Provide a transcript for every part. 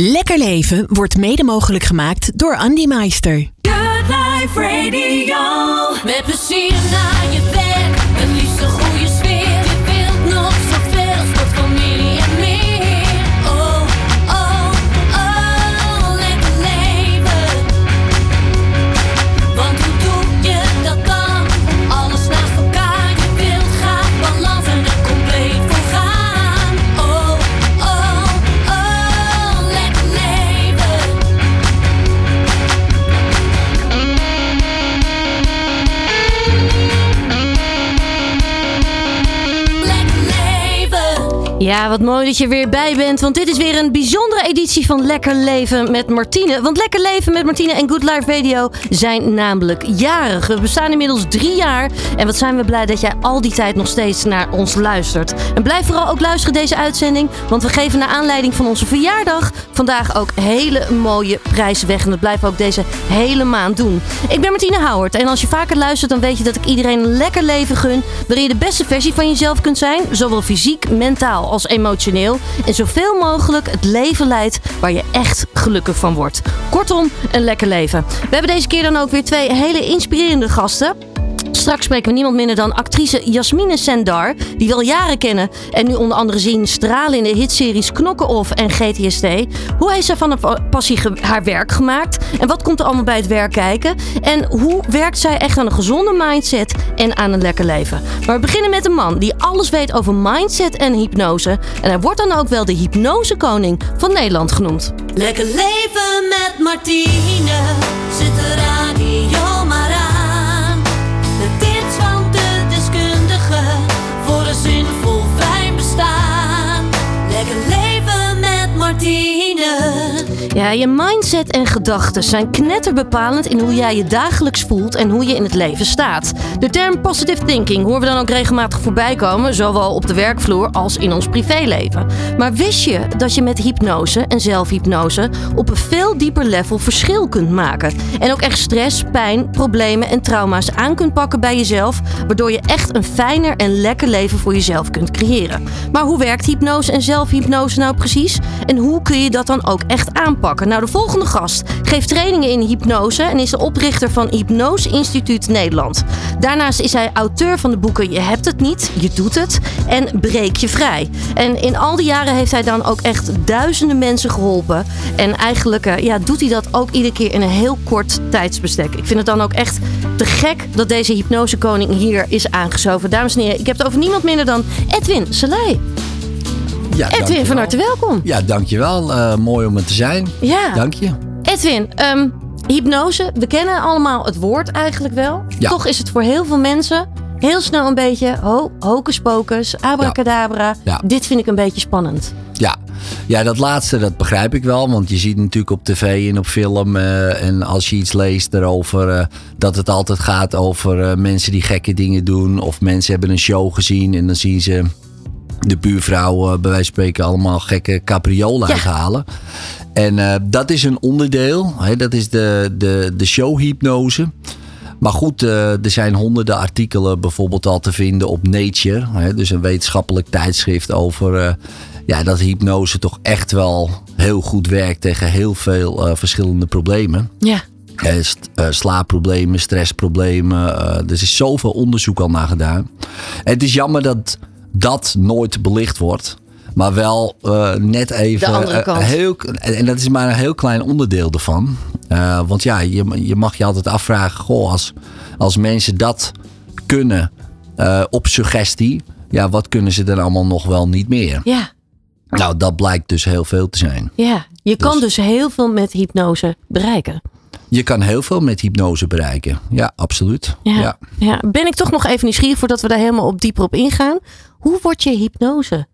Lekker leven wordt mede mogelijk gemaakt door Andy Meister. Ja, wat mooi dat je er weer bij bent. Want dit is weer een bijzondere editie van Lekker Leven met Martine. Want Lekker Leven met Martine en Good Life Radio zijn namelijk jarig. We bestaan inmiddels drie jaar. En wat zijn we blij dat jij al die tijd nog steeds naar ons luistert. En blijf vooral ook luisteren deze uitzending. Want we geven naar aanleiding van onze verjaardag vandaag ook hele mooie prijzen weg. En dat blijven we ook deze hele maand doen. Ik ben Martine Houwert. En als je vaker luistert, dan weet je dat ik iedereen een lekker leven gun. Waarin je de beste versie van jezelf kunt zijn. Zowel fysiek, mentaal als emotioneel. En zoveel mogelijk het leven leidt waar je echt gelukkig van wordt. Kortom, een lekker leven. We hebben deze keer dan ook weer twee hele inspirerende gasten. Straks spreken we niemand minder dan actrice Jasmine Sendar, die we al jaren kennen en nu onder andere zien stralen in de hitseries Knokken Off en GTST. Hoe heeft zij van haar passie haar werk gemaakt? En wat komt er allemaal bij het werk kijken? En hoe werkt zij echt aan een gezonde mindset en aan een lekker leven? Maar we beginnen met een man die alles weet over mindset en hypnose. En hij wordt dan ook wel de hypnosekoning van Nederland genoemd. Lekker leven met Martine. Zet de radio Ja, je mindset en gedachten zijn knetterbepalend in hoe jij je dagelijks voelt en hoe je in het leven staat. De term positive thinking horen we dan ook regelmatig voorbij komen, zowel op de werkvloer als in ons privéleven. Maar wist je dat je met hypnose en zelfhypnose op een veel dieper level verschil kunt maken? En ook echt stress, pijn, problemen en trauma's aan kunt pakken bij jezelf, waardoor je echt een fijner en lekker leven voor jezelf kunt creëren. Maar hoe werkt hypnose en zelfhypnose nou precies? En hoe kun je dat dan ook echt aanpakken? Nou, de volgende gast geeft trainingen in hypnose en is de oprichter van Hypnose Instituut Nederland. Daarnaast is hij auteur van de boeken Je hebt het niet, je doet het en Breek je vrij. En in al die jaren heeft hij dan ook echt duizenden mensen geholpen. En eigenlijk eh, ja, doet hij dat ook iedere keer in een heel kort tijdsbestek. Ik vind het dan ook echt te gek dat deze hypnosekoning hier is aangeschoven. Dames en heren, ik heb het over niemand minder dan Edwin Selei. Ja, Edwin, van harte welkom. Ja, dankjewel. Eh mooi om er te zijn. Ja. Dank je. Edwin, ehm, hypnose, we kennen allemaal het woord eigenlijk wel. Ja. Toch is het voor heel veel mensen heel snel een beetje ho hocus pocus, abracadabra. Ja. Dit vind ik een beetje spannend. Ja. ja, dat laatste dat begrijp ik wel. Want je ziet natuurlijk op tv en op film. eh, en als je iets leest erover. eh, dat het altijd gaat over mensen die gekke dingen doen. Of mensen hebben een show gezien. En dan zien ze de buurvrouw eh, bij wijze van spreken allemaal gekke capriolen Ja. uithalen. En eh, dat is een onderdeel. Hè, dat is de, de, de showhypnose. Maar goed, eh, er zijn honderden artikelen bijvoorbeeld al te vinden op Nature. Hè, dus een wetenschappelijk tijdschrift over ja, dat hypnose toch echt wel heel goed werkt tegen heel veel verschillende problemen. Ja. Eh, slaapproblemen, stressproblemen. er is zoveel onderzoek al naar gedaan. En het is jammer dat dat nooit belicht wordt. Maar wel eh, net even. De andere eh, heel, en dat is maar een heel klein onderdeel ervan. Eh, want ja, je, je mag je altijd afvragen: goh, als, als mensen dat kunnen op suggestie. Ja, wat kunnen ze dan allemaal nog wel niet meer? Ja. Nou, dat blijkt dus heel veel te zijn. Ja. Je kan Dus- dus heel veel met hypnose bereiken. Je kan heel veel met hypnose bereiken. Ja, absoluut. Ja. ja. ja. Ben ik toch nog even nieuwsgierig voordat we daar helemaal op dieper op ingaan. Hoe word je hypnose?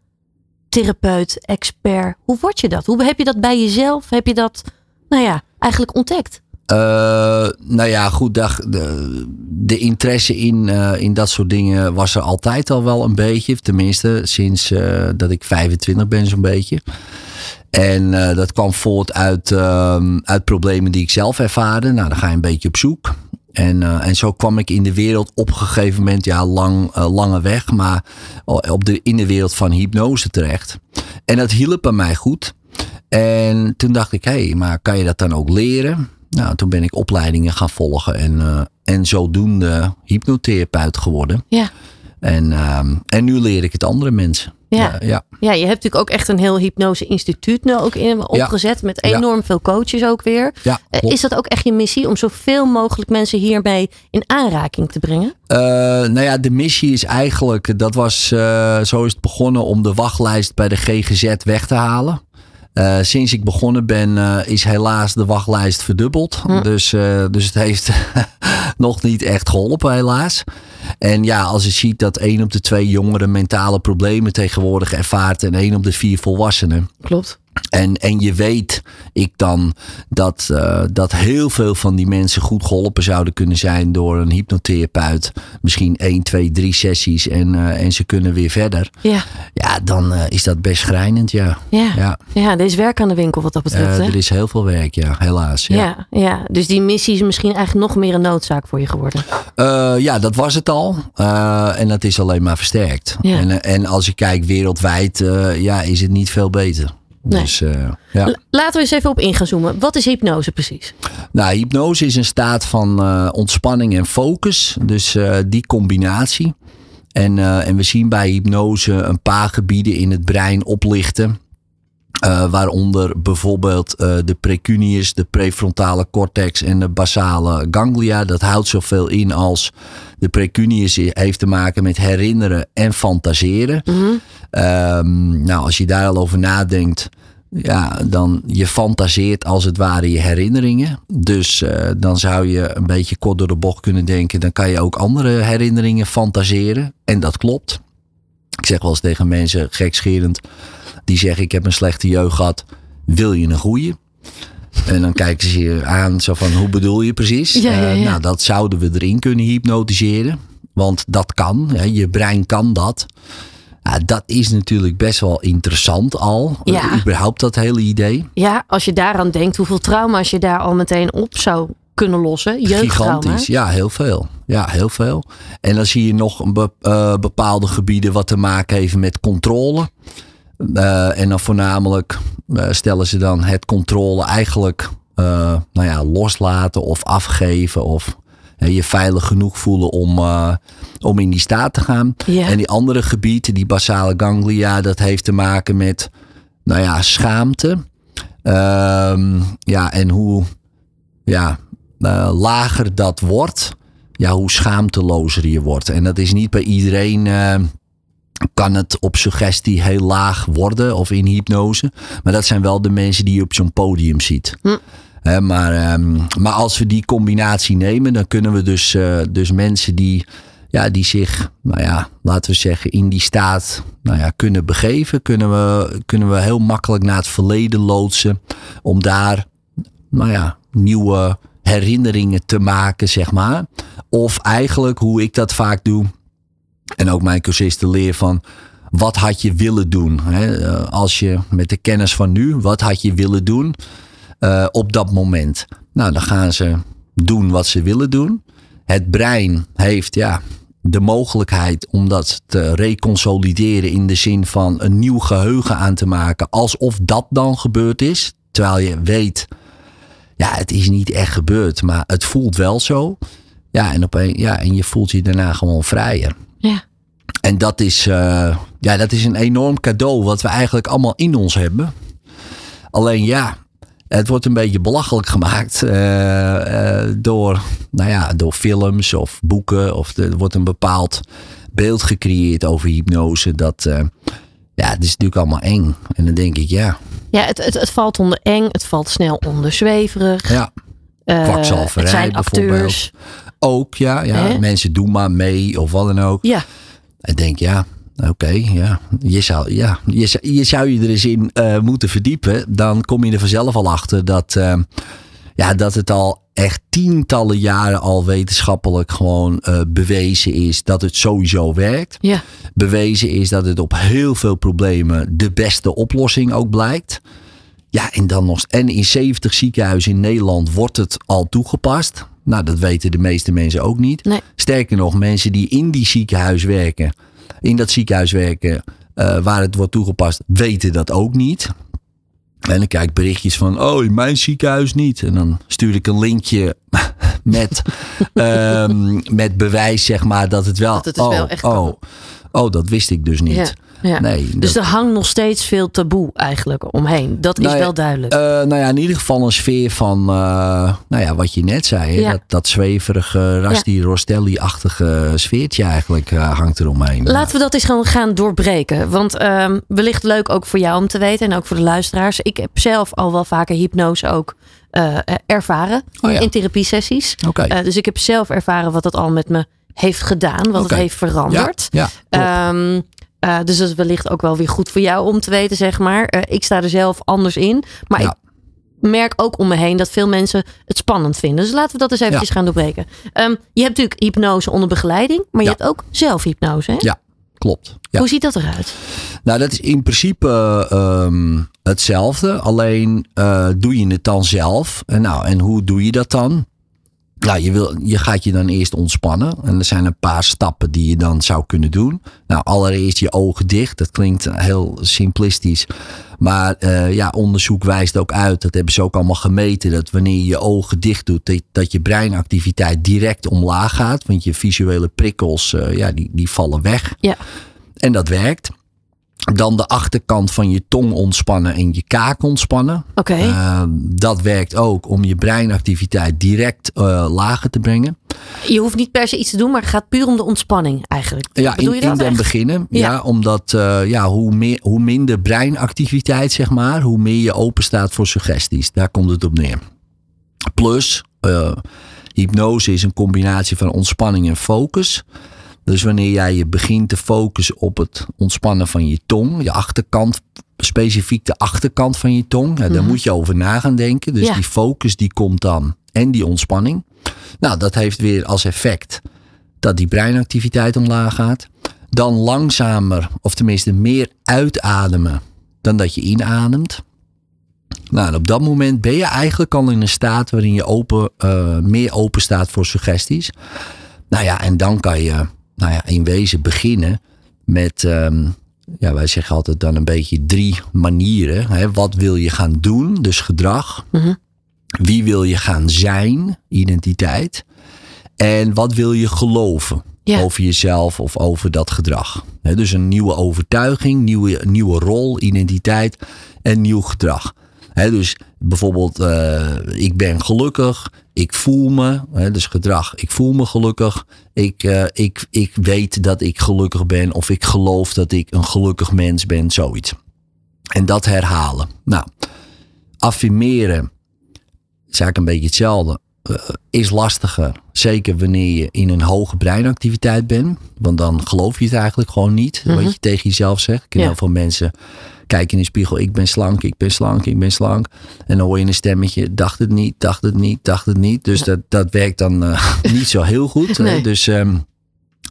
Therapeut, expert. Hoe word je dat? Hoe heb je dat bij jezelf? Heb je dat, nou ja, eigenlijk ontdekt? Eh, nou ja, goed. De, de interesse in, eh, in dat soort dingen was er altijd al wel een beetje. Tenminste, sinds eh, dat ik 25 ben, zo'n beetje. En dat kwam voort uit, ehm, uit problemen die ik zelf ervaarde. Nou, dan ga je een beetje op zoek. En, eh, en zo kwam ik in de wereld op een gegeven moment, ja, lang, eh, lange weg, maar op de, in de wereld van hypnose terecht. En dat hielp bij mij goed. En toen dacht ik, hé, hey, maar kan je dat dan ook leren? Nou, toen ben ik opleidingen gaan volgen en, eh, en zodoende hypnotherapeut geworden. Ja. En, ehm, en nu leer ik het andere mensen. Ja. Ja. Ja, je hebt natuurlijk ook echt een heel hypnose-instituut nu ook in, opgezet. Met enorm veel coaches ook weer. Ja, Eh, is dat ook echt je missie om zoveel mogelijk mensen hiermee in aanraking te brengen? Eh, nou ja, de missie is eigenlijk, dat was, eh, zo is het begonnen om de wachtlijst bij de GGZ weg te halen. Eh, sinds ik begonnen ben, eh, is helaas de wachtlijst verdubbeld. Dus, eh, dus het heeft nog niet echt geholpen, helaas. En ja, als je ziet dat één op de twee jongeren mentale problemen tegenwoordig ervaart en één op de vier volwassenen. Klopt. En, en je weet ik dan dat, eh, dat heel veel van die mensen goed geholpen zouden kunnen zijn door een hypnotherapeut. Misschien 1, 2, 3 sessies en, eh, en ze kunnen weer verder. Ja, Ja, dan eh, is dat best schrijnend, ja. ja. Ja, ja. er is werk aan de winkel wat dat betreft. hè? er is heel veel werk, ja, helaas. Ja. ja. Ja, dus die missie is misschien eigenlijk nog meer een noodzaak voor je geworden. Ja, dat was het al. En dat is alleen maar versterkt. Ja. En, en als je kijkt wereldwijd, ja, is het niet veel beter. Nee. Dus eh, ja. Laten we eens even op in gaan zoomen. Wat is hypnose precies? Nou, hypnose is een staat van eh, ontspanning en focus. Dus eh, die combinatie. En, en we zien bij hypnose een paar gebieden in het brein oplichten. Eh, waaronder bijvoorbeeld eh, de precuneus, de prefrontale cortex en de basale ganglia. Dat houdt zoveel in als de precuneus heeft te maken met herinneren en fantaseren. Ehm, nou, als je daar al over nadenkt, ja, dan je fantaseert als het ware je herinneringen. Dus eh, dan zou je een beetje kort door de bocht kunnen denken. Dan kan je ook andere herinneringen fantaseren. En dat klopt. Ik zeg wel eens tegen mensen, gekscherend, die zeggen ik heb een slechte jeugd gehad. Wil je een goeie? En dan kijken ze je aan zo van hoe bedoel je precies? Ja, ja, Eh, ja. nou, dat zouden we erin kunnen hypnotiseren. Want dat kan. Hè, je brein kan dat. Ja, dat is natuurlijk best wel interessant al. Ja. Eh, überhaupt dat hele idee. Ja, als je daaraan denkt, hoeveel trauma's je daar al meteen op zou kunnen lossen. Gigantisch. Ja, heel veel. Ja, heel veel. En dan zie je nog eh, bepaalde gebieden wat te maken heeft met controle. Eh, en dan voornamelijk eh, stellen ze dan het controle eigenlijk eh, nou ja, loslaten of afgeven. Of je veilig genoeg voelen om, om in die staat te gaan. Ja. En die andere gebieden, die basale ganglia, dat heeft te maken met nou ja, schaamte. Ehm, ja, en hoe ja, lager dat wordt, ja, hoe schaamtelozer je wordt. En dat is niet bij iedereen. Kan het op suggestie heel laag worden of in hypnose. Maar dat zijn wel de mensen die je op zo'n podium ziet. Hè, maar, ehm, maar als we die combinatie nemen, dan kunnen we dus, eh, dus mensen die, ja, die zich, nou ja, laten we zeggen, in die staat nou ja, kunnen begeven, kunnen we, kunnen we heel makkelijk naar het verleden loodsen. Om daar, nou ja, nieuwe herinneringen te maken, zeg maar. Of eigenlijk, hoe ik dat vaak doe, en ook mijn cursisten leer van wat had je willen doen? Hè? Eh, Als je met de kennis van nu, wat had je willen doen eh, op dat moment? Nou, dan gaan ze doen wat ze willen doen. Het brein heeft ja, de mogelijkheid om dat te reconsolideren in de zin van een nieuw geheugen aan te maken, alsof dat dan gebeurd is. Terwijl je weet, ja, het is niet echt gebeurd, maar het voelt wel zo. Ja, en, opeen, ja, en je voelt je daarna gewoon vrijer. Ja. En dat is, eh, ja, dat is een enorm cadeau wat we eigenlijk allemaal in ons hebben. Alleen ja, het wordt een beetje belachelijk gemaakt eh, eh, door, nou ja, door films of boeken. Of er wordt een bepaald beeld gecreëerd over hypnose. Dat, ja, het is natuurlijk allemaal eng. En dan denk ik, ja, Ja, het, het, het valt onder eng, het valt snel onder zweverig. ja kwakzalverij het zijn bijvoorbeeld. acteurs. Ook, ja, ja. Hè? Mensen doen maar mee of wat dan ook. Ja, En denk, ja, oké, ja. Je zou, ja. Je, zou- je zou je er eens in eh, moeten verdiepen. Dan kom je er vanzelf al achter dat, eh, ja, dat het al echt tientallen jaren al wetenschappelijk gewoon eh, bewezen is dat het sowieso werkt. ja. Bewezen is dat het op heel veel problemen de beste oplossing ook blijkt. Ja, en dan nog. En in 70 ziekenhuizen in Nederland wordt het al toegepast. Nou, dat weten de meeste mensen ook niet. Nee. Sterker nog, mensen die in die ziekenhuis werken, in dat ziekenhuis werken, eh, waar het wordt toegepast, weten dat ook niet. En dan krijg ik berichtjes van, oh, in mijn ziekenhuis niet. En dan stuur ik een linkje met, ehm, met bewijs, zeg maar, dat het wel... Dat het dus oh, wel echt oh, oh, dat wist ik dus niet. Ja, ja. Nee, dus dat- er hangt nog steeds veel taboe eigenlijk omheen. Dat is Nou ja, wel duidelijk. Eh, nou ja, in ieder geval een sfeer van, eh, nou ja, wat je net zei. Ja. Dat, dat zweverige, Rasti Rostelli-achtige sfeertje eigenlijk eh, hangt eromheen. Laten we dat eens gaan, gaan doorbreken. Want ehm, wellicht leuk ook voor jou om te weten en ook voor de luisteraars. Ik heb zelf al wel vaker hypnose ook ervaren Oh in therapiesessies. Eh, dus ik heb zelf ervaren wat dat al met me heeft gedaan, wat het heeft veranderd. Ja, ja, eh, dus dat is wellicht ook wel weer goed voor jou om te weten, zeg maar. Eh, ik sta er zelf anders in. Maar Ja. ik merk ook om me heen dat veel mensen het spannend vinden. Dus laten we dat eens eventjes Ja. gaan doorbreken. Ehm, je hebt natuurlijk hypnose onder begeleiding, maar je hebt ook zelfhypnose. Hè? ja, klopt. Ja. Hoe ziet dat eruit? Nou, dat is in principe ehm, hetzelfde. Alleen eh, doe je het dan zelf. En, nou, en hoe doe je dat dan? Nou, je, wil, je gaat je dan eerst ontspannen. En er zijn een paar stappen die je dan zou kunnen doen. Nou, allereerst je ogen dicht. Dat klinkt heel simplistisch. Maar eh, ja, onderzoek wijst ook uit, dat hebben ze ook allemaal gemeten, dat wanneer je je ogen dicht doet, dat, dat je breinactiviteit direct omlaag gaat. Want je visuele prikkels, eh, ja, die, die vallen weg. Ja. En dat werkt. Dan de achterkant van je tong ontspannen en je kaak ontspannen. Oké. Eh, dat werkt ook om je breinactiviteit direct eh, lager te brengen. je hoeft niet per se iets te doen, maar het gaat puur om de ontspanning eigenlijk. Ja, Bedoel in, je dat in den echt? beginnen. Ja. Ja, omdat eh, ja, hoe, meer, hoe minder breinactiviteit, zeg maar, hoe meer je open staat voor suggesties. Daar komt het op neer. Plus, hypnose is een combinatie van ontspanning en focus. Dus wanneer jij je begint te focussen op het ontspannen van je tong, je achterkant, specifiek de achterkant van je tong, ja, daar moet je over na gaan denken. Dus Mhm. Ja. die focus die komt dan en die ontspanning. Nou, dat heeft weer als effect dat die breinactiviteit omlaag gaat. Dan langzamer, of tenminste meer uitademen dan dat je inademt. Nou, en op dat moment ben je eigenlijk al in een staat waarin je open, eh, meer open staat voor suggesties. Nou ja, en dan kan je nou ja, in wezen beginnen met, ehm, ja, wij zeggen altijd dan een beetje drie manieren. Hè. Wat wil je gaan doen, dus gedrag. Mhm. Wie wil je gaan zijn, identiteit. En wat wil je geloven Ja. over jezelf of over dat gedrag. Dus een nieuwe overtuiging, nieuwe, nieuwe rol, identiteit en nieuw gedrag. Dus bijvoorbeeld, eh, ik ben gelukkig, ik voel me, hè, dus gedrag, ik voel me gelukkig, ik, eh, ik, ik weet dat ik gelukkig ben of ik geloof dat ik een gelukkig mens ben, zoiets. En dat herhalen. Nou, affirmeren is eigenlijk een beetje hetzelfde. eh, is lastiger. Zeker wanneer je in een hoge breinactiviteit bent. Want dan geloof je het eigenlijk gewoon niet. Wat je tegen jezelf zegt. Ik ken Ja. heel veel mensen kijken in de spiegel. Ik ben slank, ik ben slank, ik ben slank. En dan hoor je een stemmetje. Dacht het niet, dacht het niet, dacht het niet. Dus dat, dat werkt dan eh, niet zo heel goed. Nee. Dus, ehm,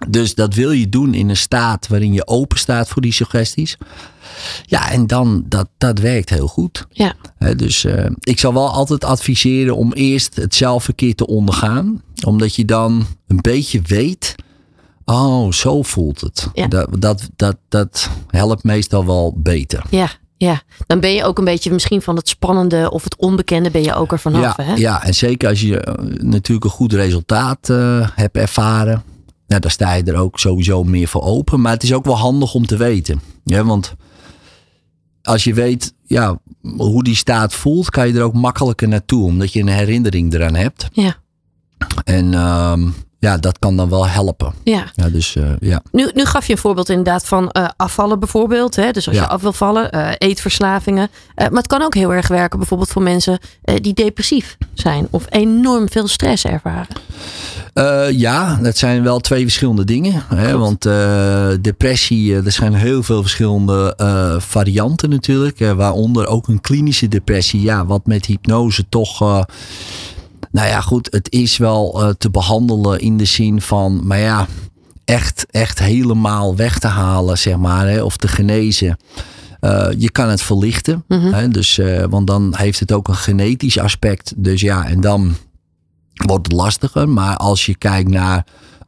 dus dat wil je doen in een staat waarin je open staat voor die suggesties. Ja, en dan, dat, dat werkt heel goed. Ja. Hè, dus eh, ik zal wel altijd adviseren om eerst het zelfverkeer te ondergaan. Omdat je dan een beetje weet. Oh, zo voelt het. Ja. Dat, dat, dat, dat helpt meestal wel beter. Ja, ja. Dan ben je ook een beetje misschien van het spannende of het onbekende ben je ook er vanaf. ja, hè? ja, en zeker als je eh, natuurlijk een goed resultaat eh, hebt ervaren. Nou, dan sta je er ook sowieso meer voor open. Maar het is ook wel handig om te weten. Ja, want als je weet ja, hoe die staat voelt, kan je er ook makkelijker naartoe. Omdat je een herinnering eraan hebt. Ja. En ehm, ja, dat kan dan wel helpen. ja. Ja, dus eh, ja. Nu, nu gaf je een voorbeeld inderdaad van eh, afvallen bijvoorbeeld. Hè? Dus als Ja. je af wil vallen, eh, eetverslavingen. Maar het kan ook heel erg werken bijvoorbeeld voor mensen die depressief zijn. Of enorm veel stress ervaren. Ja, dat zijn wel twee verschillende dingen. Hè? Want depressie, er zijn heel veel verschillende varianten natuurlijk. waaronder ook een klinische depressie. Ja, wat met hypnose toch... nou ja, goed, het is wel eh, te behandelen in de zin van... Maar ja, echt, echt helemaal weg te halen, zeg maar. Hè, of te genezen. Eh, je kan het verlichten. Hè, dus, eh, want dan heeft het ook een genetisch aspect. Dus ja, en dan wordt het lastiger. Maar als je kijkt naar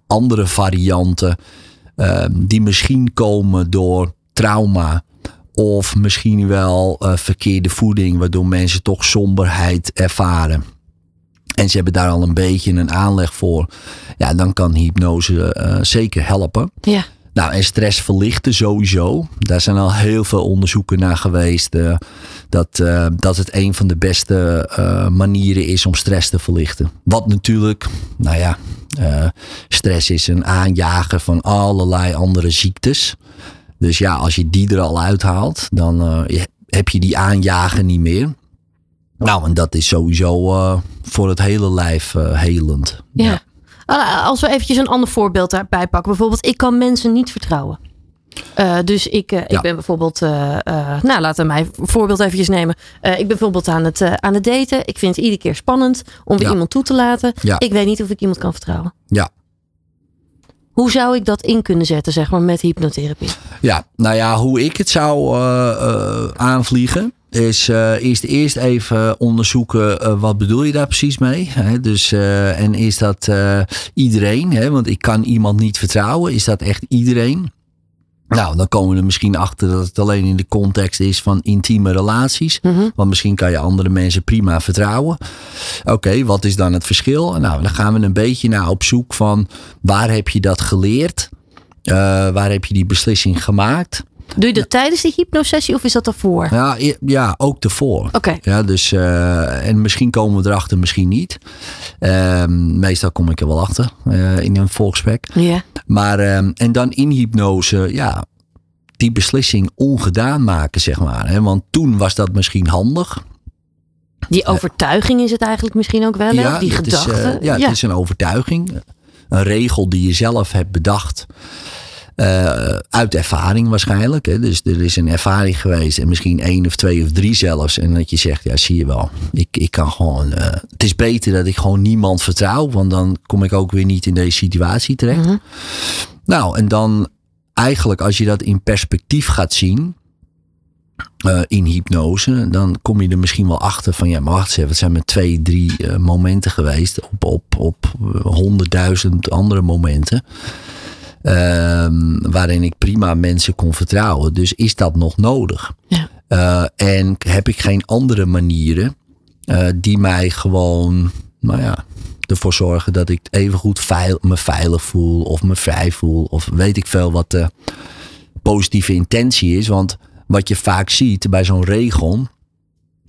andere varianten, die misschien komen door trauma Of misschien wel verkeerde voeding, waardoor mensen toch somberheid ervaren. En ze hebben daar al een beetje een aanleg voor. Ja, dan kan hypnose eh, zeker helpen. Ja. Nou, en stress verlichten sowieso. Daar zijn al heel veel onderzoeken naar geweest. eh, dat, eh, dat het een van de beste manieren is om stress te verlichten. Wat natuurlijk, nou ja, stress is een aanjager van allerlei andere ziektes. Dus ja, als je die er al uithaalt, dan heb je die aanjager niet meer. Nou, en dat is sowieso eh, voor het hele lijf eh, helend. Ja. Ah, Als we eventjes een ander voorbeeld daarbij pakken. Bijvoorbeeld, ik kan mensen niet vertrouwen. Eh, dus ik, ik ben bijvoorbeeld, eh, eh, nou laten we mij een voorbeeld eventjes nemen. Eh, ik ben bijvoorbeeld aan het, aan het daten. Ik vind het iedere keer spannend om weer Ja. iemand toe te laten. Ja. Ik weet niet of ik iemand kan vertrouwen. Ja. Hoe zou ik dat in kunnen zetten, zeg maar, met hypnotherapie? Ja, nou ja, hoe ik het zou aanvliegen. Is eh, eerst, eerst even onderzoeken eh, wat bedoel je daar precies mee. Hè? Dus, eh, en is dat iedereen? Hè? Want ik kan iemand niet vertrouwen. Is dat echt iedereen? Nou, dan komen we er misschien achter dat het alleen in de context is van intieme relaties. Mhm. Want misschien kan je andere mensen prima vertrouwen. Oké, wat is dan het verschil? Nou, dan gaan we een beetje naar op zoek van waar heb je dat geleerd? Waar heb je die beslissing gemaakt? Doe je dat tijdens die hypnosessie of is dat daarvoor? Ja, ja ook ervoor. Oké. Ja, dus, eh, en misschien komen we erachter, misschien niet. Ehm, meestal kom ik er wel achter eh, in een volksgesprek. Ja. Maar, ehm, en dan in hypnose, ja, die beslissing ongedaan maken, zeg maar. Hè? Want toen was dat misschien handig. Die overtuiging is het eigenlijk misschien ook wel, hè? Die is, eh, gedachte. ja, het is een overtuiging. Een regel die je zelf hebt bedacht. Eh, uit ervaring waarschijnlijk. Hè? Dus er is een ervaring geweest. En misschien één of twee of drie zelfs. En dat je zegt, ja zie je wel. Ik, ik kan gewoon... eh, het is beter dat ik gewoon niemand vertrouw. Want dan kom ik ook weer niet in deze situatie terecht. Mhm. Nou, en dan eigenlijk als je dat in perspectief gaat zien. eh, in hypnose, dan kom je er misschien wel achter van ja, maar wacht eens even, het zijn maar twee, drie momenten geweest op, op, op honderdduizend andere momenten. Ehm, waarin ik prima mensen kon vertrouwen. Dus is dat nog nodig? Ja. Eh, en heb ik geen andere manieren eh, die mij gewoon, nou ja, ervoor zorgen dat ik even goed veil, me veilig voel of me vrij voel of weet ik veel wat de positieve intentie is. Want wat je vaak ziet bij zo'n regel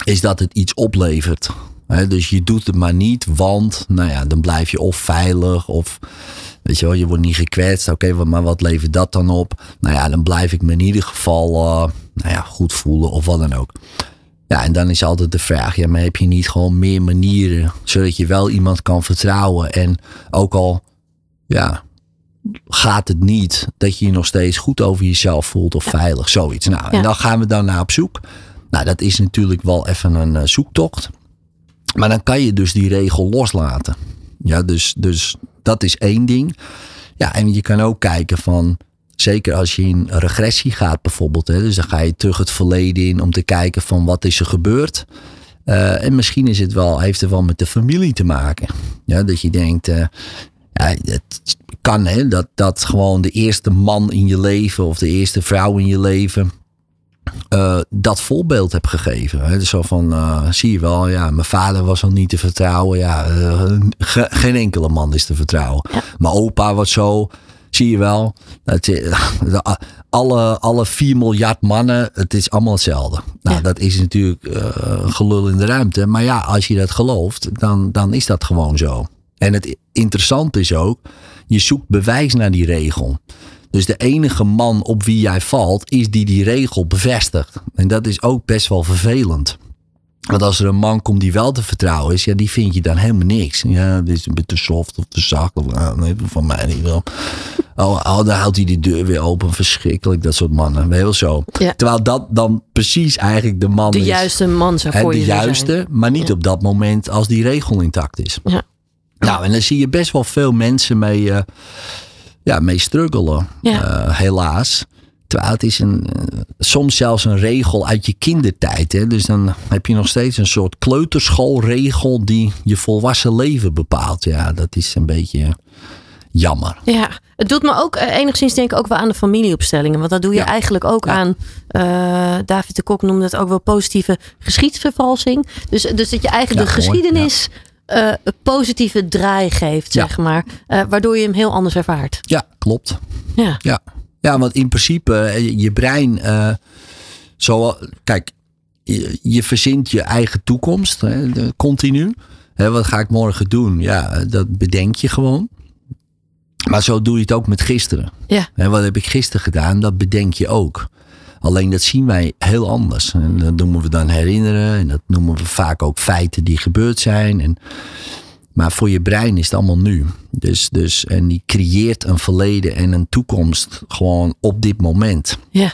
is dat het iets oplevert. Dus je doet het maar niet, want nou ja, dan blijf je of veilig of weet je wel, je wordt niet gekwetst. Oké, maar wat levert dat dan op? Nou ja, dan blijf ik me in ieder geval eh, nou ja, goed voelen of wat dan ook. Ja, en dan is altijd de vraag, ja, maar heb je niet gewoon meer manieren zodat je wel iemand kan vertrouwen en ook al, ja, gaat het niet dat je je nog steeds goed over jezelf voelt of veilig, zoiets. Nou, Ja. en dan gaan we dan naar op zoek. Nou, dat is natuurlijk wel even een eh, zoektocht. Maar dan kan je dus die regel loslaten. Ja, dus, dus dat is één ding. Ja, en je kan ook kijken van, zeker als je in regressie gaat bijvoorbeeld. Hè, dus dan ga je terug het verleden in om te kijken van wat is er gebeurd. Eh, en misschien is het wel, heeft het wel met de familie te maken. Ja, dat je denkt, eh, het kan hè, dat, dat gewoon de eerste man in je leven of de eerste vrouw in je leven eh, dat voorbeeld heb gegeven. Hè. Dus zo van, eh, zie je wel, ja, mijn vader was al niet te vertrouwen. Ja, eh, ge- geen enkele man is te vertrouwen. Mijn opa was zo, zie je wel. Het, de- alle, alle 4 miljard mannen, het is allemaal hetzelfde. Nou, Ja. dat is natuurlijk gelul in de ruimte. Maar ja, als je dat gelooft, dan, dan is dat gewoon zo. En het interessante is ook, je zoekt bewijs naar die regel. Dus de enige man op wie jij valt, is die die regel bevestigt. En dat is ook best wel vervelend. Want als er een man komt die wel te vertrouwen is, ja, die vind je dan helemaal niks. Ja, dit is een beetje te soft of te zacht. Of, ah, nee, van mij niet wel. Oh, oh, dan houdt hij die deur weer open. Verschrikkelijk, dat soort mannen. Heel zo. Ja. Terwijl dat dan precies eigenlijk de man De is. juiste man zou voor de je zijn. juiste, maar niet op dat moment als die regel intact is. Ja. Nou, en dan zie je best wel veel mensen mee, eh, ja, mee struggelen, Ja. eh, helaas. Terwijl het is een, eh, soms zelfs een regel uit je kindertijd. Hè? Dus dan heb je nog steeds een soort kleuterschoolregel die je volwassen leven bepaalt. Ja, dat is een beetje jammer. Ja, het doet me ook eh, enigszins denken ook wel aan de familieopstellingen. Want dat doe je Ja. eigenlijk ook Ja. aan, eh, David de Kok noemde het ook wel positieve geschiedsvervalsing. Dus, dus dat je eigenlijk Ja, de mooi, eh, een positieve draai geeft, Ja. zeg maar. Eh, waardoor je hem heel anders ervaart. Ja, klopt. Ja, Ja, ja want in principe, eh, je, brein, zo, kijk, je, je verzint je eigen toekomst hè, continu. Hè, wat ga ik morgen doen? Ja, dat bedenk je gewoon. Maar zo doe je het ook met gisteren. ja, Hè, wat heb ik gisteren gedaan? Dat bedenk je ook. Alleen dat zien wij heel anders. En dat noemen we dan herinneren. En dat noemen we vaak ook feiten die gebeurd zijn. En, maar voor je brein is het allemaal nu. Dus, dus, en die creëert een verleden en een toekomst gewoon op dit moment. ja.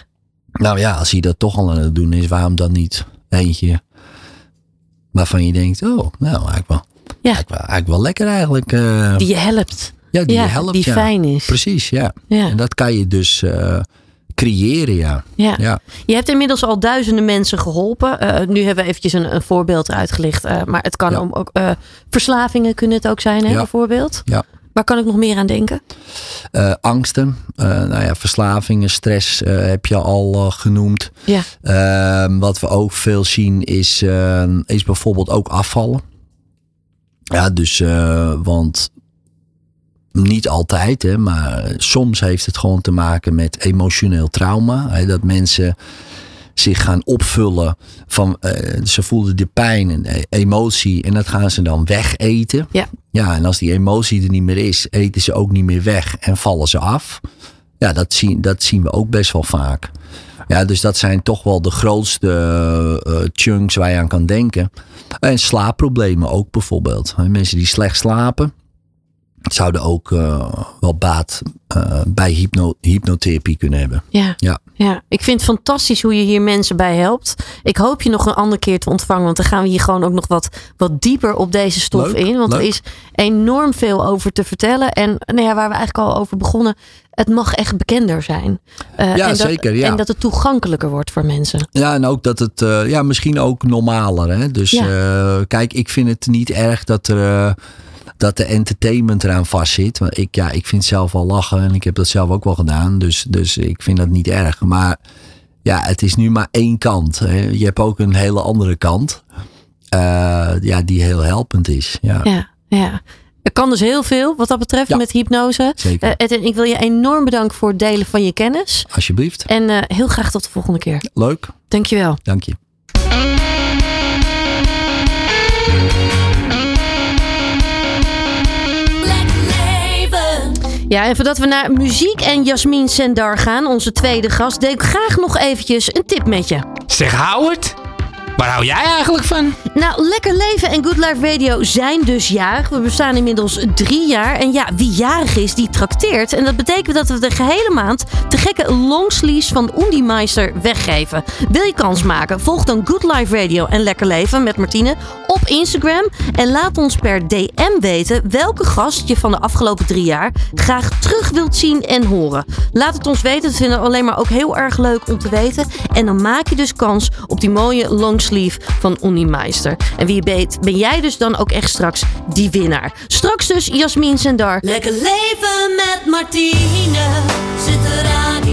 Nou ja, als hij dat toch al aan het doen is, waarom dan niet eentje waarvan je denkt, oh, nou eigenlijk wel, Ja. eigenlijk wel, eigenlijk wel lekker eigenlijk. eh, Die je helpt. ja, die ja, je helpt. die ja. fijn is. Precies, ja. Ja. En dat kan je dus eh, creëren, ja. Ja. Ja. Je hebt inmiddels al duizenden mensen geholpen. Eh, nu hebben we eventjes een, een voorbeeld uitgelicht. eh, maar het kan Ja. om ook eh, verslavingen kunnen het ook zijn, hè, Ja. bijvoorbeeld. Ja. Waar kan ik nog meer aan denken? Angsten, nou ja, verslavingen, stress heb je al genoemd. Ja. Ehm, wat we ook veel zien is, eh, is bijvoorbeeld ook afvallen. Ja, dus, want niet altijd, hè, maar soms heeft het gewoon te maken met emotioneel trauma. Hè, dat mensen zich gaan opvullen van, eh, ze voelden de pijn en eh, emotie en dat gaan ze dan wegeten. Ja. Ja, en als die emotie er niet meer is, eten ze ook niet meer weg en vallen ze af. Ja, dat zien, dat zien we ook best wel vaak. Ja, dus dat zijn toch wel de grootste eh, chunks waar je aan kan denken. En slaapproblemen ook bijvoorbeeld. Mensen die slecht slapen, zouden ook eh, wel baat eh, bij hypno hypnotherapie kunnen hebben. Ja. Ja. ja, ik vind het fantastisch hoe je hier mensen bij helpt. Ik hoop je nog een andere keer te ontvangen. Want dan gaan we hier gewoon ook nog wat, wat dieper op deze stof Leuk, in. Want er is enorm veel over te vertellen. En nou ja, waar we eigenlijk al over begonnen. Het mag echt bekender zijn. Eh, Ja, en dat, zeker, ja. En dat het toegankelijker wordt voor mensen. Ja, en ook dat het, ja, misschien ook normaler. Hè? Dus Ja. kijk, ik vind het niet erg dat er. Dat de entertainment eraan vastzit. Want ik, ja, ik vind zelf wel lachen en ik heb dat zelf ook wel gedaan. Dus, dus ik vind dat niet erg. Maar ja, het is nu maar één kant. Hè. Je hebt ook een hele andere kant. eh, ja, die heel helpend is. Ja, Ja, ja. Er kan dus heel veel wat dat betreft Ja. met hypnose. zeker. Eh, Edwin, ik wil je enorm bedanken voor het delen van je kennis. Alsjeblieft. En eh, heel graag tot de volgende keer. Leuk. Dankjewel. Dank je. Ja, en voordat we naar muziek en Jasmin Sendar gaan, onze tweede gast, deel ik graag nog eventjes een tip met je. Zeg Howard, waar hou jij eigenlijk van? Nou, Lekker Leven en Good Life Radio zijn dus jarig. We bestaan inmiddels drie jaar. En ja, wie jarig is, die trakteert. En dat betekent dat we de gehele maand de gekke longsleeves van Oendie Meister weggeven. Wil je kans maken? Volg dan Good Life Radio en Lekker Leven met Martine op Instagram. En laat ons per DM weten welke gast je van de afgelopen drie jaar graag terug wilt zien en horen. Laat het ons weten. Dat vinden we alleen maar ook heel erg leuk om te weten. En dan maak je dus kans op die mooie longsleeve van Oendie Meister. En wie weet ben jij dus dan ook echt straks die winnaar. Straks dus Jasmin Sendar. Lekker leven met Martine. Zet de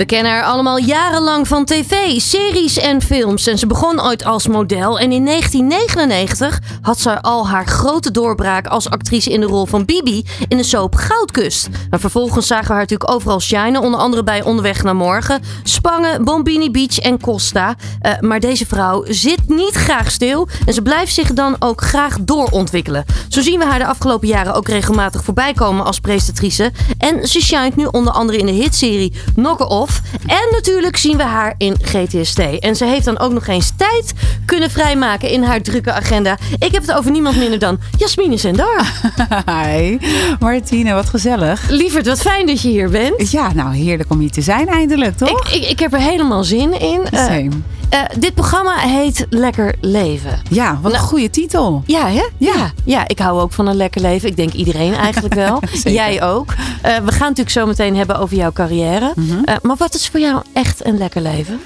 We kennen haar allemaal jarenlang van tv, series en films. En ze begon ooit als model. En in 1999 had ze al haar grote doorbraak als actrice in de rol van Bibi in de soap Goudkust. Maar vervolgens zagen we haar natuurlijk overal shinen. Onder andere bij Onderweg naar Morgen, Spangen, Bombini Beach en Costa. Eh, maar deze vrouw zit niet graag stil. En ze blijft zich dan ook graag doorontwikkelen. Zo zien we haar de afgelopen jaren ook regelmatig voorbij komen als presentatrice. En ze shined nu onder andere in de hitserie Knock Off. En natuurlijk zien we haar in GTST. En ze heeft dan ook nog eens tijd kunnen vrijmaken in haar drukke agenda. Ik heb het over niemand minder dan Jasmine Zendar. Hi, Martine, wat gezellig. Lieverd, wat fijn dat je hier bent. Ja, nou heerlijk om hier te zijn eindelijk, toch? Ik, ik, ik heb er helemaal zin in. Eh, Same. Eh, dit programma heet Lekker Leven. Ja, wat nou- een goede titel. Ja, hè? Ja. ja. ik hou ook van een lekker leven. Ik denk iedereen eigenlijk wel. Jij ook. Eh, we gaan natuurlijk zo meteen hebben over jouw carrière. Mhm. Eh, maar wat is voor jou echt een lekker leven?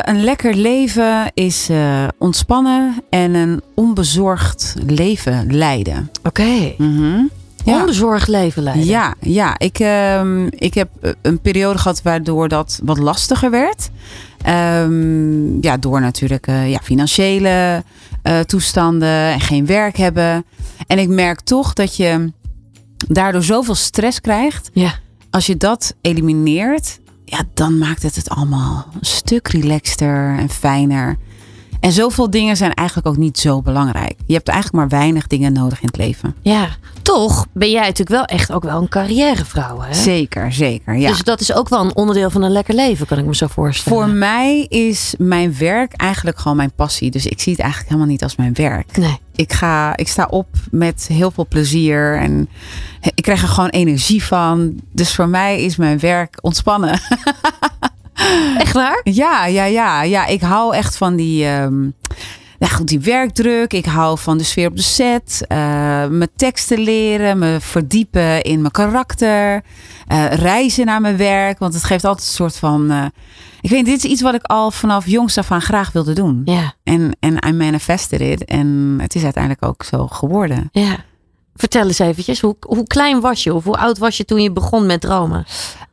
Een lekker leven is ontspannen en een onbezorgd leven leiden. Oké. Mhm. Ja. Onbezorgd leven leiden. Ja, ja. Ik, ehm, ik heb een periode gehad waardoor dat wat lastiger werd. Ehm, ja, door natuurlijk eh, ja, financiële eh, toestanden en geen werk hebben. En ik merk toch dat je daardoor zoveel stress krijgt. Ja. Als je dat elimineert, ja, dan maakt het het allemaal een stuk relaxter en fijner. En zoveel dingen zijn eigenlijk ook niet zo belangrijk. Je hebt eigenlijk maar weinig dingen nodig in het leven. Ja. Toch ben jij natuurlijk wel echt ook wel een carrièrevrouw, hè? Zeker, zeker. Ja. Dus dat is ook wel een onderdeel van een lekker leven, kan ik me zo voorstellen. Voor mij is mijn werk eigenlijk gewoon mijn passie. Dus ik zie het eigenlijk helemaal niet als mijn werk. Nee. Ik, ga, ik sta op met heel veel plezier en ik krijg er gewoon energie van. Dus voor mij is mijn werk ontspannen. Echt waar? Ja, ja, ja, ja. Ik hou echt van die, ehm, ja, goed, die werkdruk. Ik hou van de sfeer op de set. eh, mijn teksten leren, me verdiepen in mijn karakter. eh, reizen naar mijn werk. Want het geeft altijd een soort van. eh, ik weet, dit is iets wat ik al vanaf jongs af aan graag wilde doen. Ja. En, en I manifested it. En het is uiteindelijk ook zo geworden. Ja. Vertel eens eventjes, hoe, hoe klein was je? Of hoe oud was je toen je begon met dromen?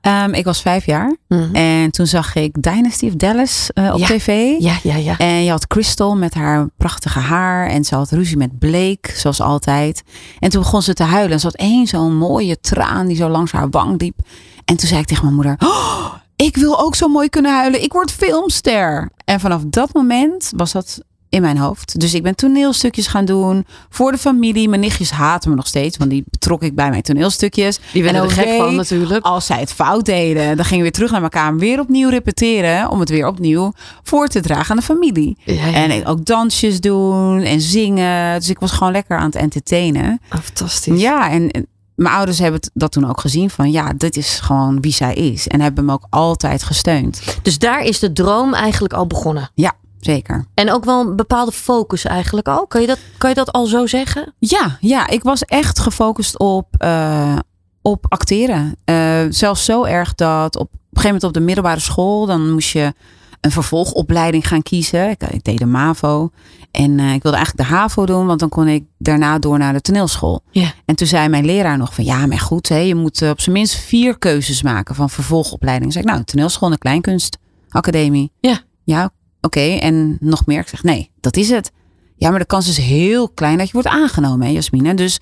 Ehm, ik was vijf jaar. Mhm. En toen zag ik Dynasty of Dallas eh, op Ja. tv. Ja, ja, ja. En je had Crystal met haar prachtige haar. En ze had ruzie met Blake, zoals altijd. En toen begon ze te huilen. En ze had één zo'n mooie traan die zo langs haar wang liep. En toen zei ik tegen mijn moeder... "Oh, ik wil ook zo mooi kunnen huilen. Ik word filmster. En vanaf dat moment was dat in mijn hoofd. Dus ik ben toneelstukjes gaan doen. Voor de familie. Mijn nichtjes haten me nog steeds. Want die betrok ik bij mijn toneelstukjes. Die werden En er gek van natuurlijk. als zij het fout deden, dan gingen we weer terug naar mijn kamer. Weer opnieuw repeteren. Om het weer opnieuw voor te dragen aan de familie. Ja, ja. En ook dansjes doen en zingen. Dus ik was gewoon lekker aan het entertainen. Oh, fantastisch. Ja, en, en mijn ouders hebben dat toen ook gezien. Van ja, dit is gewoon wie zij is. En hebben me ook altijd gesteund. Dus daar is de droom eigenlijk al begonnen. Ja, zeker. En ook wel een bepaalde focus eigenlijk al. Kan je dat, kan je dat al zo zeggen? Ja, ja, ik was echt gefocust op, eh, op acteren. Eh, zelfs zo erg dat op, op een gegeven moment op de middelbare school, dan moest je een vervolgopleiding gaan kiezen. Ik, ik deed de MAVO. En eh, ik wilde eigenlijk de HAVO doen, want dan kon ik daarna door naar de toneelschool. Ja. En toen zei mijn leraar nog van ja, maar goed, hè, je moet op zijn minst vier keuzes maken van vervolgopleiding. Zeg ik, nou, toneelschool en kleinkunstacademie. Ja. Ja, oké. En nog meer? Ik zeg, nee, dat is het. Ja, maar de kans is heel klein dat je wordt aangenomen, hè, Jasmine. Dus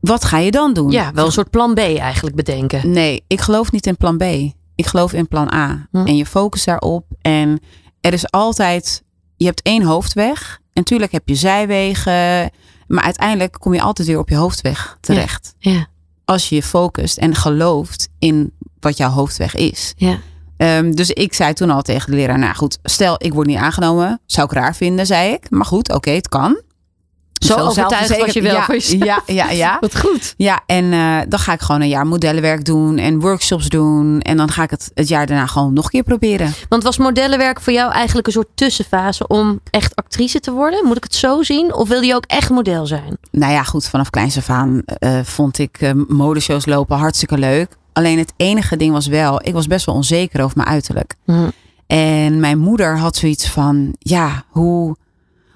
wat ga je dan doen? Ja, wel een soort plan B eigenlijk bedenken. Nee, ik geloof niet in plan B. Ik geloof in plan A. Hm. En je focus daarop. En er is altijd, je hebt één hoofdweg. En tuurlijk heb je zijwegen. Maar uiteindelijk kom je altijd weer op je hoofdweg terecht. Ja, Als je je focust en gelooft in wat jouw hoofdweg is. ja. Ehm, dus ik zei toen al tegen de leraar, nou goed, stel ik word niet aangenomen. Zou ik raar vinden, zei ik. Maar goed, oké, het kan. Zo overtuigd was je wel ja. Ja, ja, ja. Wat goed. Ja, en eh, dan ga ik gewoon een jaar modellenwerk doen en workshops doen. En dan ga ik het het jaar daarna gewoon nog een keer proberen. Want was modellenwerk voor jou eigenlijk een soort tussenfase om echt actrice te worden? Moet ik het zo zien? Of wil je ook echt model zijn? Nou ja, goed, vanaf kleins af aan eh, vond ik eh, modeshows lopen hartstikke leuk. Alleen het enige ding was wel, ik was best wel onzeker over mijn uiterlijk. Hm. En mijn moeder had zoiets van, ja, hoe,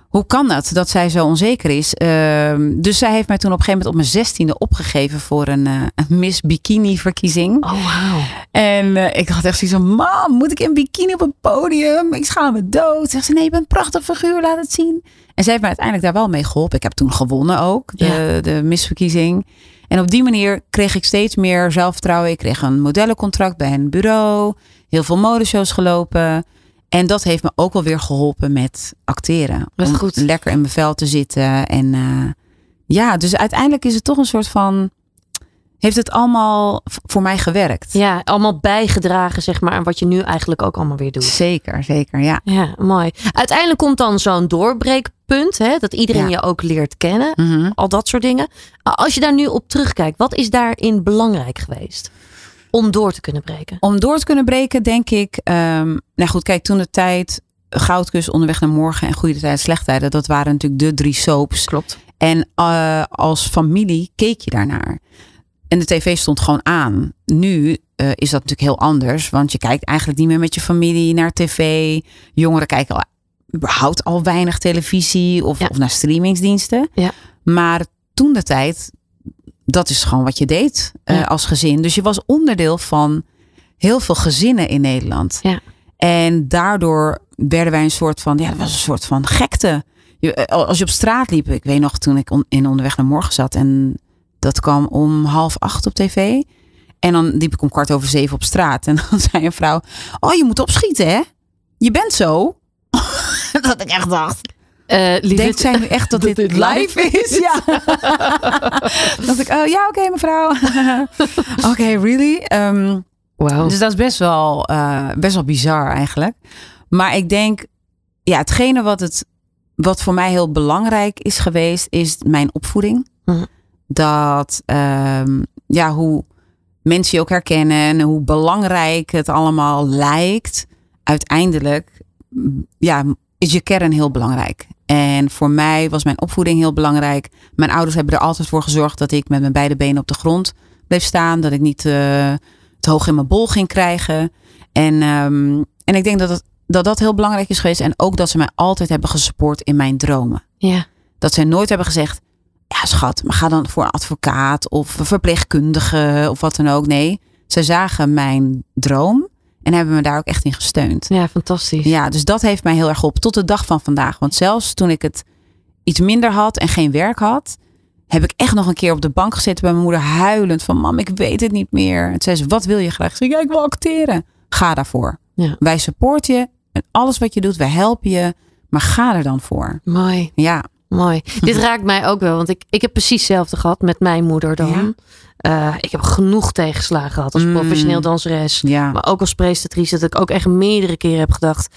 hoe kan dat dat zij zo onzeker is? Ehm, dus zij heeft mij toen op een gegeven moment op mijn zestiende opgegeven voor een, een Miss Bikini verkiezing. Oh, wauw. En eh, ik had echt zoiets van, mam, moet ik in bikini op een podium? Ik schaam me dood. Zegt ze, nee, je bent een prachtig figuur, laat het zien. En zij heeft me uiteindelijk daar wel mee geholpen. Ik heb toen gewonnen ook, de, de misverkiezing. En op die manier kreeg ik steeds meer zelfvertrouwen. Ik kreeg een modellencontract bij een bureau. Heel veel modeshows gelopen. En dat heeft me ook wel weer geholpen met acteren. Om goed. lekker in mijn vel te zitten. En eh, ja, dus uiteindelijk is het toch een soort van... Heeft het allemaal voor mij gewerkt? Ja, allemaal bijgedragen zeg maar aan wat je nu eigenlijk ook allemaal weer doet. Zeker, zeker, ja. Ja, mooi. Uiteindelijk komt dan zo'n doorbreekpunt, hè, dat iedereen Ja. je ook leert kennen. Mhm. Al dat soort dingen. Als je daar nu op terugkijkt, wat is daarin belangrijk geweest? Om door te kunnen breken. Om door te kunnen breken, denk ik. ehm, nou goed, kijk, toen de tijd. Goudkus, Onderweg naar Morgen en Goede Tijden, Slechte Tijden. Dat waren natuurlijk de drie soaps. Klopt. En eh, als familie keek je daarnaar. En de tv stond gewoon aan. Nu eh, is dat natuurlijk heel anders. Want je kijkt eigenlijk niet meer met je familie naar tv. Jongeren kijken al, überhaupt al weinig televisie of, Ja. of naar streamingsdiensten. Ja. Maar toen de tijd, dat is gewoon wat je deed eh, Ja. als gezin. Dus je was onderdeel van heel veel gezinnen in Nederland. Ja. En daardoor werden wij een soort van, ja, dat was een soort van gekte. Je, eh, als je op straat liep, ik weet nog toen ik on- in onderweg naar morgen zat en dat kwam om half acht op tv. En dan liep ik om kwart over zeven op straat. En dan zei een vrouw, oh je moet opschieten hè? Je bent zo. dat ik echt dacht, lieverd, denkt zij nu echt dat, dit, dit live is? Ja. dat ik, oh ja oké mevrouw. oké, really? Ehm, Wauw. dus dat is best wel, eh, best wel bizar eigenlijk. Maar ik denk, ja, hetgene wat, het, wat voor mij heel belangrijk is geweest, is mijn opvoeding. Mhm. Dat, ehm, ja, hoe mensen je ook herkennen en hoe belangrijk het allemaal lijkt. Uiteindelijk, ja, is je kern heel belangrijk. En voor mij was mijn opvoeding heel belangrijk. Mijn ouders hebben er altijd voor gezorgd dat ik met mijn beide benen op de grond bleef staan. Dat ik niet eh, te hoog in mijn bol ging krijgen. En, ehm, en ik denk dat, het, dat dat heel belangrijk is geweest. En ook dat ze mij altijd hebben gesupport in mijn dromen. Ja. Dat zij nooit hebben gezegd: Ja, schat, maar ga dan voor een advocaat of een verpleegkundige of wat dan ook. Nee, zij zagen mijn droom en hebben me daar ook echt in gesteund. ja, fantastisch. Ja, dus dat heeft mij heel erg geholpen tot de dag van vandaag. Want zelfs toen ik het iets minder had en geen werk had, heb ik echt nog een keer op de bank gezeten bij mijn moeder huilend van mam, ik weet het niet meer. En zei ze, wat wil je graag? Zei, ja, ik wil acteren. Ga daarvoor. Ja. Wij supporten je en alles wat je doet, wij helpen je, maar ga er dan voor. Mooi. Ja, Mooi. Dit raakt mij ook wel, want ik, ik heb precies hetzelfde gehad met mijn moeder dan. Ja? Eh, ik heb genoeg tegenslagen gehad als Mm. professioneel danseres. ja. Maar ook als presentatrice, dat ik ook echt meerdere keren heb gedacht.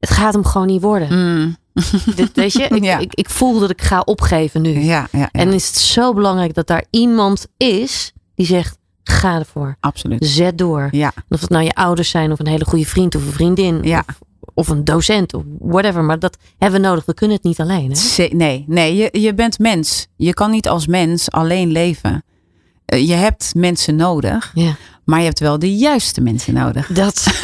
Het gaat hem gewoon niet worden. Mm, Dit, weet je, ik, Ja. ik, ik voel dat ik ga opgeven nu. ja, En is het zo belangrijk dat daar iemand is die zegt: ga ervoor. absoluut. Zet door. Ja, Of het nou je ouders zijn, of een hele goede vriend of een vriendin. Ja. Of, of een docent, of whatever. Maar dat hebben we nodig. We kunnen het niet alleen. Hè? Nee, nee je, je bent mens. Je kan niet als mens alleen leven. Eh, Je hebt mensen nodig, Ja. maar je hebt wel de juiste mensen nodig. Dat is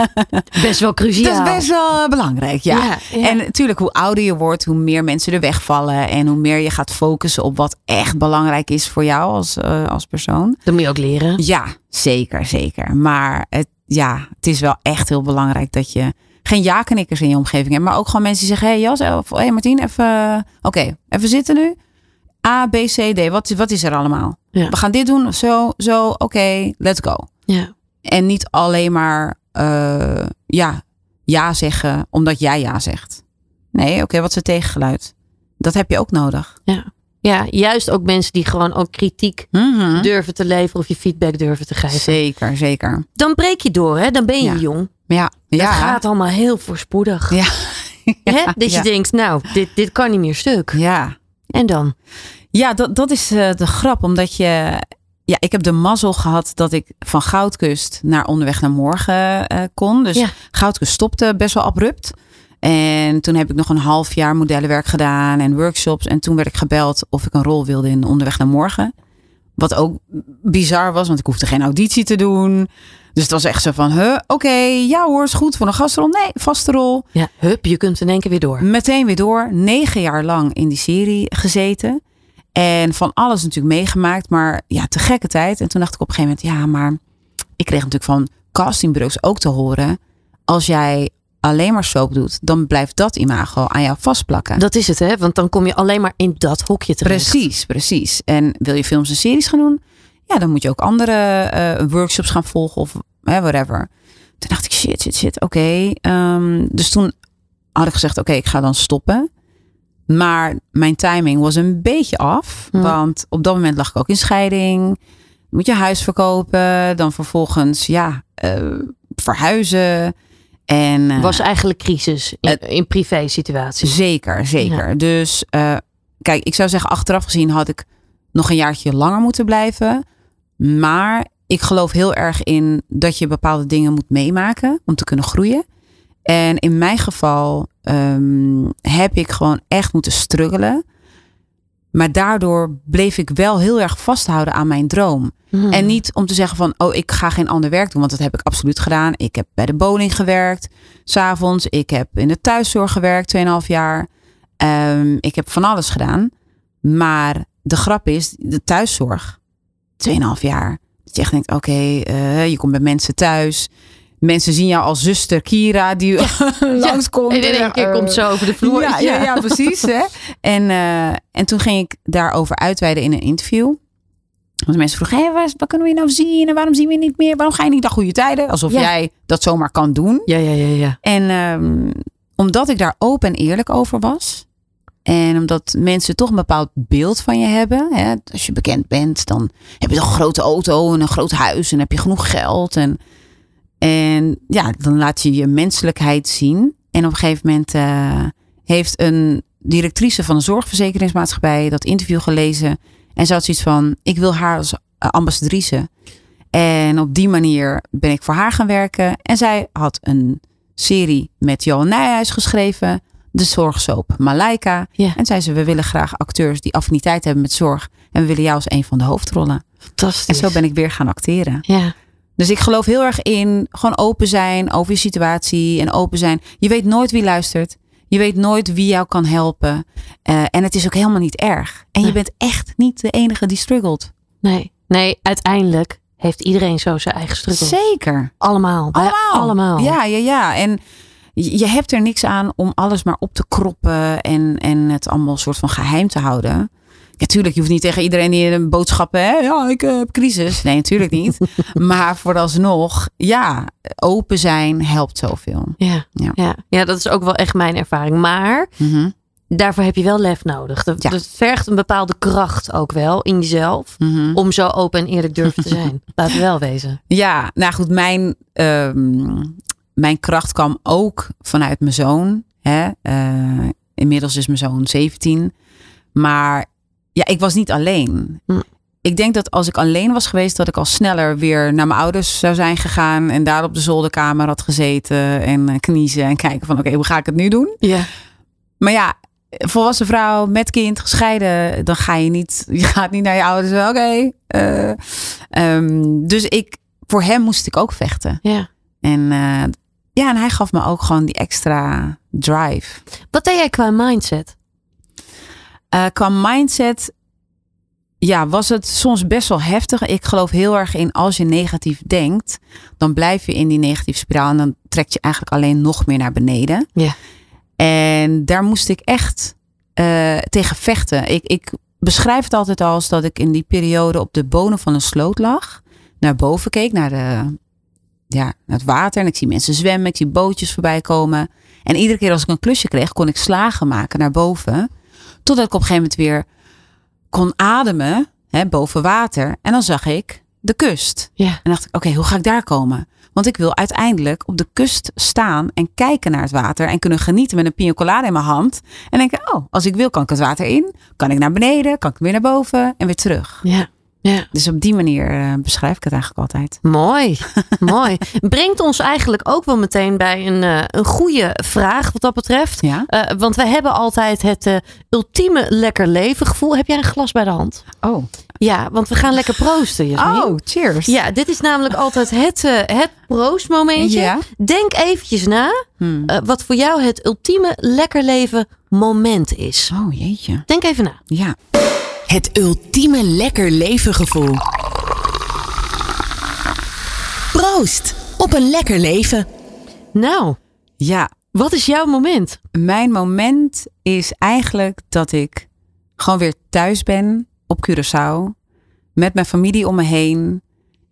best wel cruciaal. Dat is best wel eh, belangrijk, ja. Ja, ja. En natuurlijk, hoe ouder je wordt, hoe meer mensen er wegvallen. En hoe meer je gaat focussen op wat echt belangrijk is voor jou als, eh, als persoon. Dat moet je ook leren. Ja, zeker, zeker. Maar het, ja, het is wel echt heel belangrijk dat je geen ja-knikkers in je omgeving hebt. Maar ook gewoon mensen die zeggen, hey Jas, of hey Martien, even, oké, even zitten nu. A, B, C, D, wat, wat is er allemaal? Ja. We gaan dit doen, zo, zo, oké, let's go. Ja. En niet alleen maar eh, ja, ja zeggen omdat jij ja zegt. Nee, oké, wat is het tegengeluid? Dat heb je ook nodig. ja, juist ook mensen die gewoon ook kritiek Mhm. durven te leveren of je feedback durven te geven. Zeker, zeker. Dan breek je door, hè? dan ben je Ja. jong. Ja, Het ja. gaat allemaal heel voorspoedig. Ja. Hè? Dat je denkt, nou, dit, dit kan niet meer stuk. Ja, En dan? ja dat, dat is eh, de grap. Omdat je... Ja, ik heb de mazzel gehad dat ik van Goudkust naar onderweg naar morgen eh, kon. Dus Ja. Goudkust stopte best wel abrupt. En toen heb ik nog een half jaar modellenwerk gedaan en workshops. En toen werd ik gebeld of ik een rol wilde in onderweg naar morgen. Wat ook bizar was, want ik hoefde geen auditie te doen. Dus het was echt zo van, huh, oké, ja hoor, is goed voor een gastrol. Nee, vaste rol. Ja, hup, je kunt in één keer weer door. Meteen weer door. Negen jaar lang in die serie gezeten. En van alles natuurlijk meegemaakt. Maar ja, te gekke tijd. En toen dacht ik op een gegeven moment, ja, maar ik kreeg natuurlijk van castingbureaus ook te horen. Als jij alleen maar soap doet, dan blijft dat imago aan jou vastplakken. Dat is het, hè? Want dan kom je alleen maar in dat hokje terecht. Precies, precies. En wil je films en series gaan doen? Ja, dan moet je ook andere eh, workshops gaan volgen of hè, whatever. Toen dacht ik, shit, shit, shit. Oké. ehm, dus toen had ik gezegd, oké, ik ga dan stoppen. Maar mijn timing was een beetje af. Hmm. Want op dat moment lag ik ook in scheiding. Moet je huis verkopen. Dan vervolgens, ja, eh, verhuizen. En, eh, Was eigenlijk crisis in, in privé situaties. Zeker, zeker. Dus kijk, ik zou zeggen, achteraf gezien had ik nog een jaartje langer moeten blijven. Maar ik geloof heel erg in dat je bepaalde dingen moet meemaken om te kunnen groeien. En in mijn geval ehm, heb ik gewoon echt moeten struggelen. Maar daardoor bleef ik wel heel erg vasthouden aan mijn droom. Hmm. En niet om te zeggen van, oh, ik ga geen ander werk doen. Want dat heb ik absoluut gedaan. Ik heb bij de bowling gewerkt, s'avonds. Ik heb in de thuiszorg gewerkt, 2,5 jaar. Ehm, ik heb van alles gedaan. Maar de grap is, de thuiszorg, 2,5 jaar. Dat je echt denkt, oké, eh, je komt bij mensen thuis. Mensen zien jou als zuster Kira die langskomt. En in één keer komt ze over de vloer. ja, ja, ja, precies. Hè? En, eh, en toen ging ik daarover uitweiden in een interview. Want mensen vroegen, hey, waar, waar kunnen we je nou zien? En waarom zien we je niet meer? Waarom ga je niet naar goede tijden? Alsof Ja. jij dat zomaar kan doen. Ja, ja, ja, ja. En ehm, omdat ik daar open en eerlijk over was. En omdat mensen toch een bepaald beeld van je hebben. Hè? Als je bekend bent, dan heb je toch een grote auto en een groot huis. En heb je genoeg geld. En, en ja, dan laat je je menselijkheid zien. En op een gegeven moment eh, heeft een directrice van een zorgverzekeringsmaatschappij dat interview gelezen. En ze had zoiets van, ik wil haar als eh, ambassadrice. En op die manier ben ik voor haar gaan werken. En zij had een serie met Johan Nijhuis geschreven. De zorgsoap Malaika. Ja. En zei ze, we willen graag acteurs die affiniteit hebben met zorg. En we willen jou als een van de hoofdrollen. Fantastisch. En zo ben ik weer gaan acteren. Ja. Dus ik geloof heel erg in gewoon open zijn over je situatie. En open zijn. Je weet nooit wie luistert. Je weet nooit wie jou kan helpen. Eh, en het is ook helemaal niet erg. En je bent echt niet de enige die struggelt. Nee, nee, uiteindelijk heeft iedereen zo zijn eigen struggle. Zeker. Allemaal. Allemaal. Allemaal. Ja, ja, ja. En je hebt er niks aan om alles maar op te kroppen en, en het allemaal soort van geheim te houden. Natuurlijk, je hoeft niet tegen iedereen die een boodschappen, hè? ja, ik eh, heb crisis. Nee, natuurlijk niet. maar vooralsnog, ja, open zijn helpt zoveel. Ja. Ja. Ja. Ja. dat is ook wel echt mijn ervaring. Maar Mhm, daarvoor heb je wel lef nodig. Dat, Ja. dat vergt een bepaalde kracht ook wel in jezelf. mhm. Om zo open en eerlijk durven te zijn. Laten we wel wezen. Ja, nou goed, mijn, ehm, mijn kracht kwam ook vanuit mijn zoon. Hè? Eh, inmiddels is mijn zoon 17. Maar ja, ik was niet alleen. Hm. Ik denk dat als ik alleen was geweest, dat ik al sneller weer naar mijn ouders zou zijn gegaan. En daar op de zolderkamer had gezeten en eh, kniezen en kijken van oké, hoe ga ik het nu doen? Ja. Maar ja, volwassen vrouw met kind, gescheiden, dan ga je niet, je gaat niet naar je ouders. Oké. eh, ehm, dus ik, voor hem moest ik ook vechten. ja. En ja, en hij gaf me ook gewoon die extra drive. Wat deed jij qua mindset? Eh, qua mindset, ja, was het soms best wel heftig. Ik geloof heel erg in als je negatief denkt, dan blijf je in die negatieve spiraal en dan trek je eigenlijk alleen nog meer naar beneden. Ja. En daar moest ik echt eh, tegen vechten. Ik, ik beschrijf het altijd als dat ik in die periode op de bodem van een sloot lag, naar boven keek, naar, de, ja, het water. En ik zie mensen zwemmen, ik zie bootjes voorbij komen. En iedere keer als ik een klusje kreeg, kon ik slagen maken naar boven. Totdat ik op een gegeven moment weer kon ademen hè, boven water. En dan zag ik de kust. Ja. En dacht ik, oké, hoe ga ik daar komen? Want ik wil uiteindelijk op de kust staan en kijken naar het water. En kunnen genieten met een pina colada in mijn hand. En denken, oh, als ik wil kan ik het water in. Kan ik naar beneden, kan ik weer naar boven en weer terug. Ja. Ja. Dus op die manier eh, beschrijf ik het eigenlijk altijd. Mooi, mooi. Brengt ons eigenlijk ook wel meteen bij een, eh, een goede vraag wat dat betreft. Ja? Eh, want wij hebben altijd het ultieme lekker leven gevoel. Heb jij een glas bij de hand? Oh. Ja, want we gaan lekker proosten. Jasmin. Oh, cheers. Ja, dit is namelijk altijd het, het proostmomentje. Ja. Denk eventjes na Hmm. wat voor jou het ultieme lekker leven moment is. Oh, jeetje. Denk even na. Ja. Het ultieme lekker leven gevoel. Proost op een lekker leven. Nou, Ja, wat is jouw moment? mijn moment is eigenlijk dat ik gewoon weer thuis ben op Curaçao. Met mijn familie om me heen.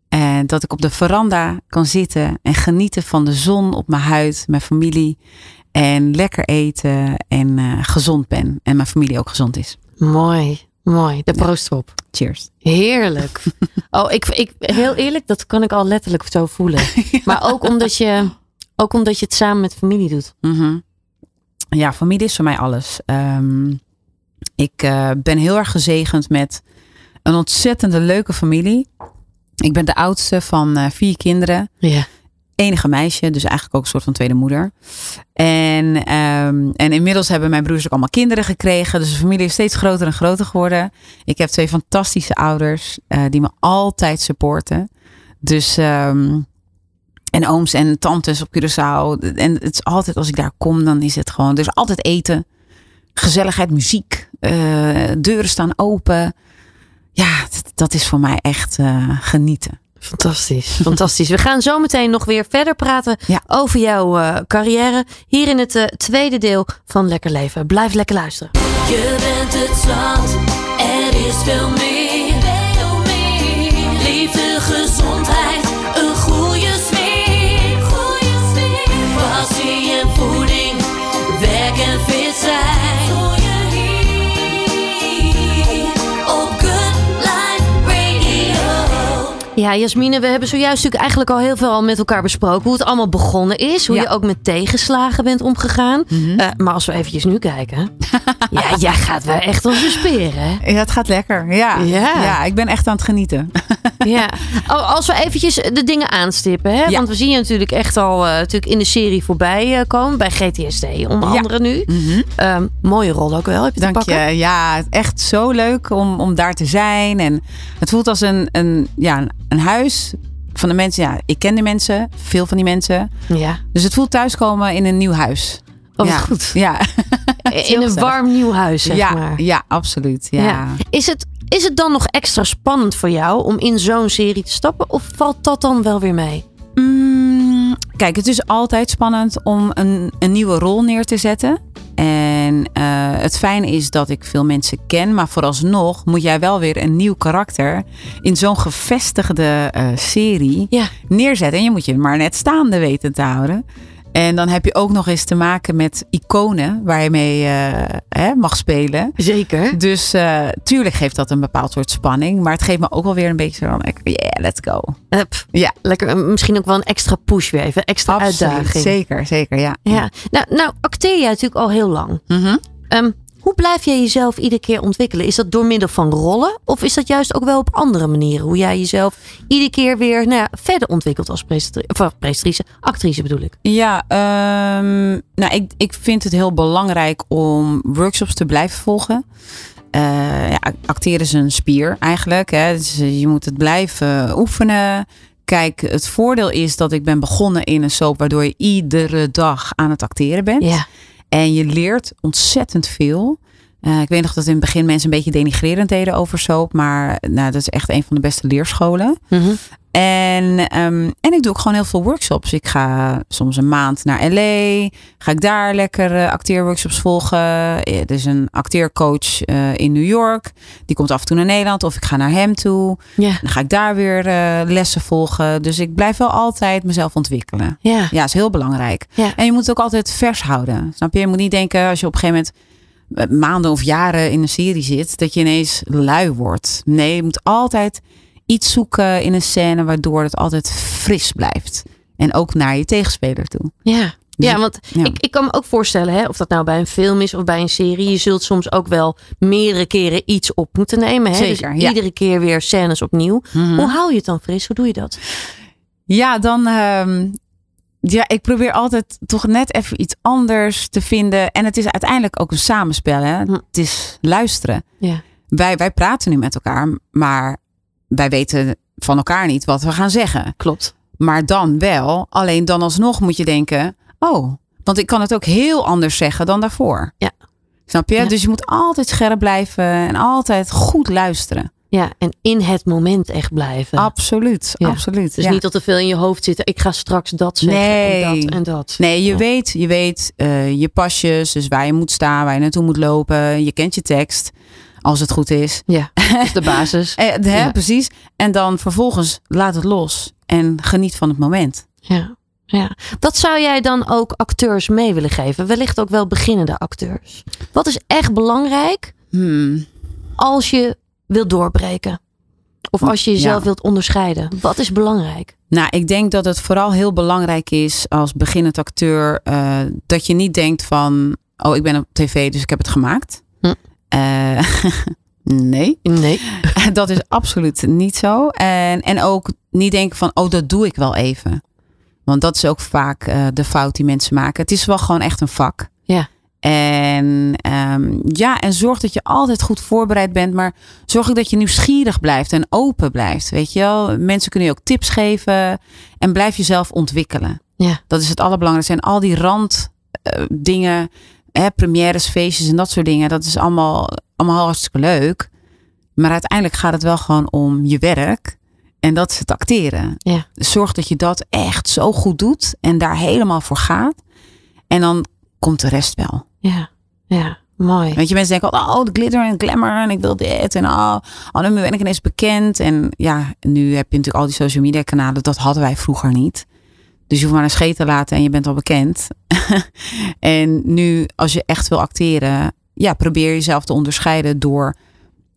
En dat ik op de veranda kan zitten en genieten van de zon op mijn huid, mijn familie. En lekker eten en eh, gezond ben. En mijn familie ook gezond is. Mooi, mooi. De proost op. Cheers. Heerlijk. Oh, ik, ik, heel eerlijk, dat kan ik al letterlijk zo voelen. Maar ook omdat, je, ook omdat je het samen met familie doet. Mhm. Ja, familie is voor mij alles. Ehm, ik eh, ben heel erg gezegend met een ontzettende leuke familie. Ik ben de oudste van eh, vier kinderen. Ja. Enige meisje, dus eigenlijk ook een soort van tweede moeder. En, ehm, en inmiddels hebben mijn broers ook allemaal kinderen gekregen. Dus de familie is steeds groter en groter geworden. Ik heb twee fantastische ouders eh, die me altijd supporten. Dus, ehm, en ooms en tantes op Curaçao. En het is altijd, als ik daar kom, dan is het gewoon, is altijd eten. Gezelligheid, muziek. eh, deuren staan open. Ja, dat, dat is voor mij echt eh, genieten. Fantastisch, fantastisch. We gaan zo meteen nog weer verder praten Ja. over jouw eh, carrière. Hier in het eh, tweede deel van Lekker Leven. Blijf lekker luisteren. Je bent het zat, er is veel meer. Ja, Jasmine, we hebben zojuist natuurlijk eigenlijk al heel veel al met elkaar besproken. Hoe het allemaal begonnen is. Hoe Ja. je ook met tegenslagen bent omgegaan. Eh, maar als we eventjes nu kijken. ja, jij gaat wel echt speer, hè? Ja, het gaat lekker. Ja. Ja. ja, ik ben echt aan het genieten. Ja. Oh, Als we eventjes de dingen aanstippen. Hè? Ja. Want we zien je natuurlijk echt al eh, natuurlijk in de serie voorbij eh, komen. Bij GTSD onder andere nu. Mhm. Ehm, mooie rol ook wel. Heb je Dank je. Ja, echt zo leuk om, om daar te zijn. En het voelt als een, een, ja, een- een huis van de mensen. Ja, ik ken de mensen, veel van die mensen. Ja. Dus het voelt thuiskomen in een nieuw huis. Oh, wat ja. goed. Ja, In een warm nieuw huis, zeg ja, maar. ja, absoluut. Ja. Ja. Is, het, is het dan nog extra spannend voor jou om in zo'n serie te stappen? Of valt dat dan wel weer mee? Mm, kijk, het is altijd spannend om een, een nieuwe rol neer te zetten. En eh, het fijne is dat ik veel mensen ken, maar vooralsnog moet jij wel weer een nieuw karakter in zo'n gevestigde eh, serie Ja. neerzetten. En je moet je maar net staande weten te houden. En dan heb je ook nog eens te maken met iconen waar je mee eh, hè, mag spelen. Zeker. Dus eh, tuurlijk geeft dat een bepaald soort spanning. Maar het geeft me ook wel weer een beetje van, yeah, let's go. Hup. Ja. Lekker, eh, misschien ook wel een extra push weer even. Extra uitdaging. Zeker, zeker, ja. Ja. Nou, nou, acteer jij natuurlijk al heel lang. Mhm. Ehm, hoe blijf jij jezelf iedere keer ontwikkelen? Is dat door middel van rollen? Of is dat juist ook wel op andere manieren? Hoe jij jezelf iedere keer weer nou ja, verder ontwikkelt als eh, presentatrice, actrice bedoel ik. Ja, ehm, nou, ik, ik vind het heel belangrijk om workshops te blijven volgen. Eh, ja, acteren is een spier eigenlijk. Hè. Dus je moet het blijven oefenen. Kijk, het voordeel is dat ik ben begonnen in een soap waardoor je iedere dag aan het acteren bent. Ja. En je leert ontzettend veel. Eh, ik weet nog dat in het begin mensen een beetje denigrerend deden over soap. Maar nou, dat is echt een van de beste leerscholen. Mhm. En, ehm, en ik doe ook gewoon heel veel workshops. Ik ga soms een maand naar LA. Ga ik daar lekker eh, acteerworkshops volgen. Eh, Er is een acteercoach eh, in New York. Die komt af en toe naar Nederland. Of ik ga naar hem toe. Ja. Dan ga ik daar weer lessen volgen. Dus ik blijf wel altijd mezelf ontwikkelen. Ja. Ja, is heel belangrijk. Ja. En je moet het ook altijd vers houden. Snap je? Je moet niet denken als je op een gegeven moment maanden of jaren in een serie zit, dat je ineens lui wordt. Nee, je moet altijd iets zoeken in een scène waardoor het altijd fris blijft. En ook naar je tegenspeler toe. Ja. Dus Ja, ik- want ja. Ik, ik kan me ook voorstellen, hè, of dat nou bij een film is of bij een serie, je zult soms ook wel meerdere keren iets op moeten nemen. Hè? Zeker, dus ja. iedere keer weer scènes opnieuw. Mhm. Hoe hou je het dan fris? Hoe doe je dat? Ja, dan. ehm, ja, ik probeer altijd toch net even iets anders te vinden. En het is uiteindelijk ook een samenspel. Hè? Hm. Het is luisteren. Ja. Wij, wij praten nu met elkaar, maar wij weten van elkaar niet wat we gaan zeggen. Klopt. Maar dan wel. Alleen dan alsnog moet je denken: oh, want ik kan het ook heel anders zeggen dan daarvoor. Ja. Snap je? Ja. Dus je moet altijd scherp blijven en altijd goed luisteren. Ja, en in het moment echt blijven. Absoluut, Ja. absoluut. Dus ja. niet dat er veel in je hoofd zit. Ik ga straks dat zeggen en Nee. dat en dat. Nee, je Ja. weet, je weet eh, je pasjes, dus waar je moet staan, waar je naartoe moet lopen. Je kent je tekst, als het goed is. Ja, is de basis. Eh, hè, Ja. Precies. En dan vervolgens laat het los en geniet van het moment. Ja. Ja. Wat zou jij dan ook acteurs mee willen geven? Wellicht ook wel beginnende acteurs. Wat is echt belangrijk Hmm. als je wilt doorbreken? Of als je jezelf Ja. wilt onderscheiden? Wat is belangrijk? Nou, ik denk dat het vooral heel belangrijk is als beginnend acteur eh, dat je niet denkt van, oh, ik ben op tv, dus ik heb het gemaakt. Eh, nee, Nee. dat is absoluut niet zo. En, en ook niet denken van, oh, dat doe ik wel even. Want dat is ook vaak eh, de fout die mensen maken. Het is wel gewoon echt een vak. Ja. En ehm, ja, en zorg dat je altijd goed voorbereid bent, maar zorg ook dat je nieuwsgierig blijft en open blijft. Weet je wel, mensen kunnen je ook tips geven en blijf jezelf ontwikkelen. Ja. Dat is het allerbelangrijkste. En al die rand eh, hè, premières, feestjes en dat soort dingen, dat is allemaal, allemaal hartstikke leuk. Maar uiteindelijk gaat het wel gewoon om je werk. En dat is het acteren. Ja. Zorg dat je dat echt zo goed doet en daar helemaal voor gaat. En dan komt de rest wel. Ja. Ja. Mooi. Weet je, mensen denken altijd, oh, de glitter en glamour en ik wil dit. En oh, oh nu ben ik ineens bekend. En ja, nu heb je natuurlijk al die social media kanalen. Dat hadden wij vroeger niet. Dus je hoeft maar een scheet te laten en je bent al bekend. en nu, als je echt wil acteren, ja, probeer jezelf te onderscheiden door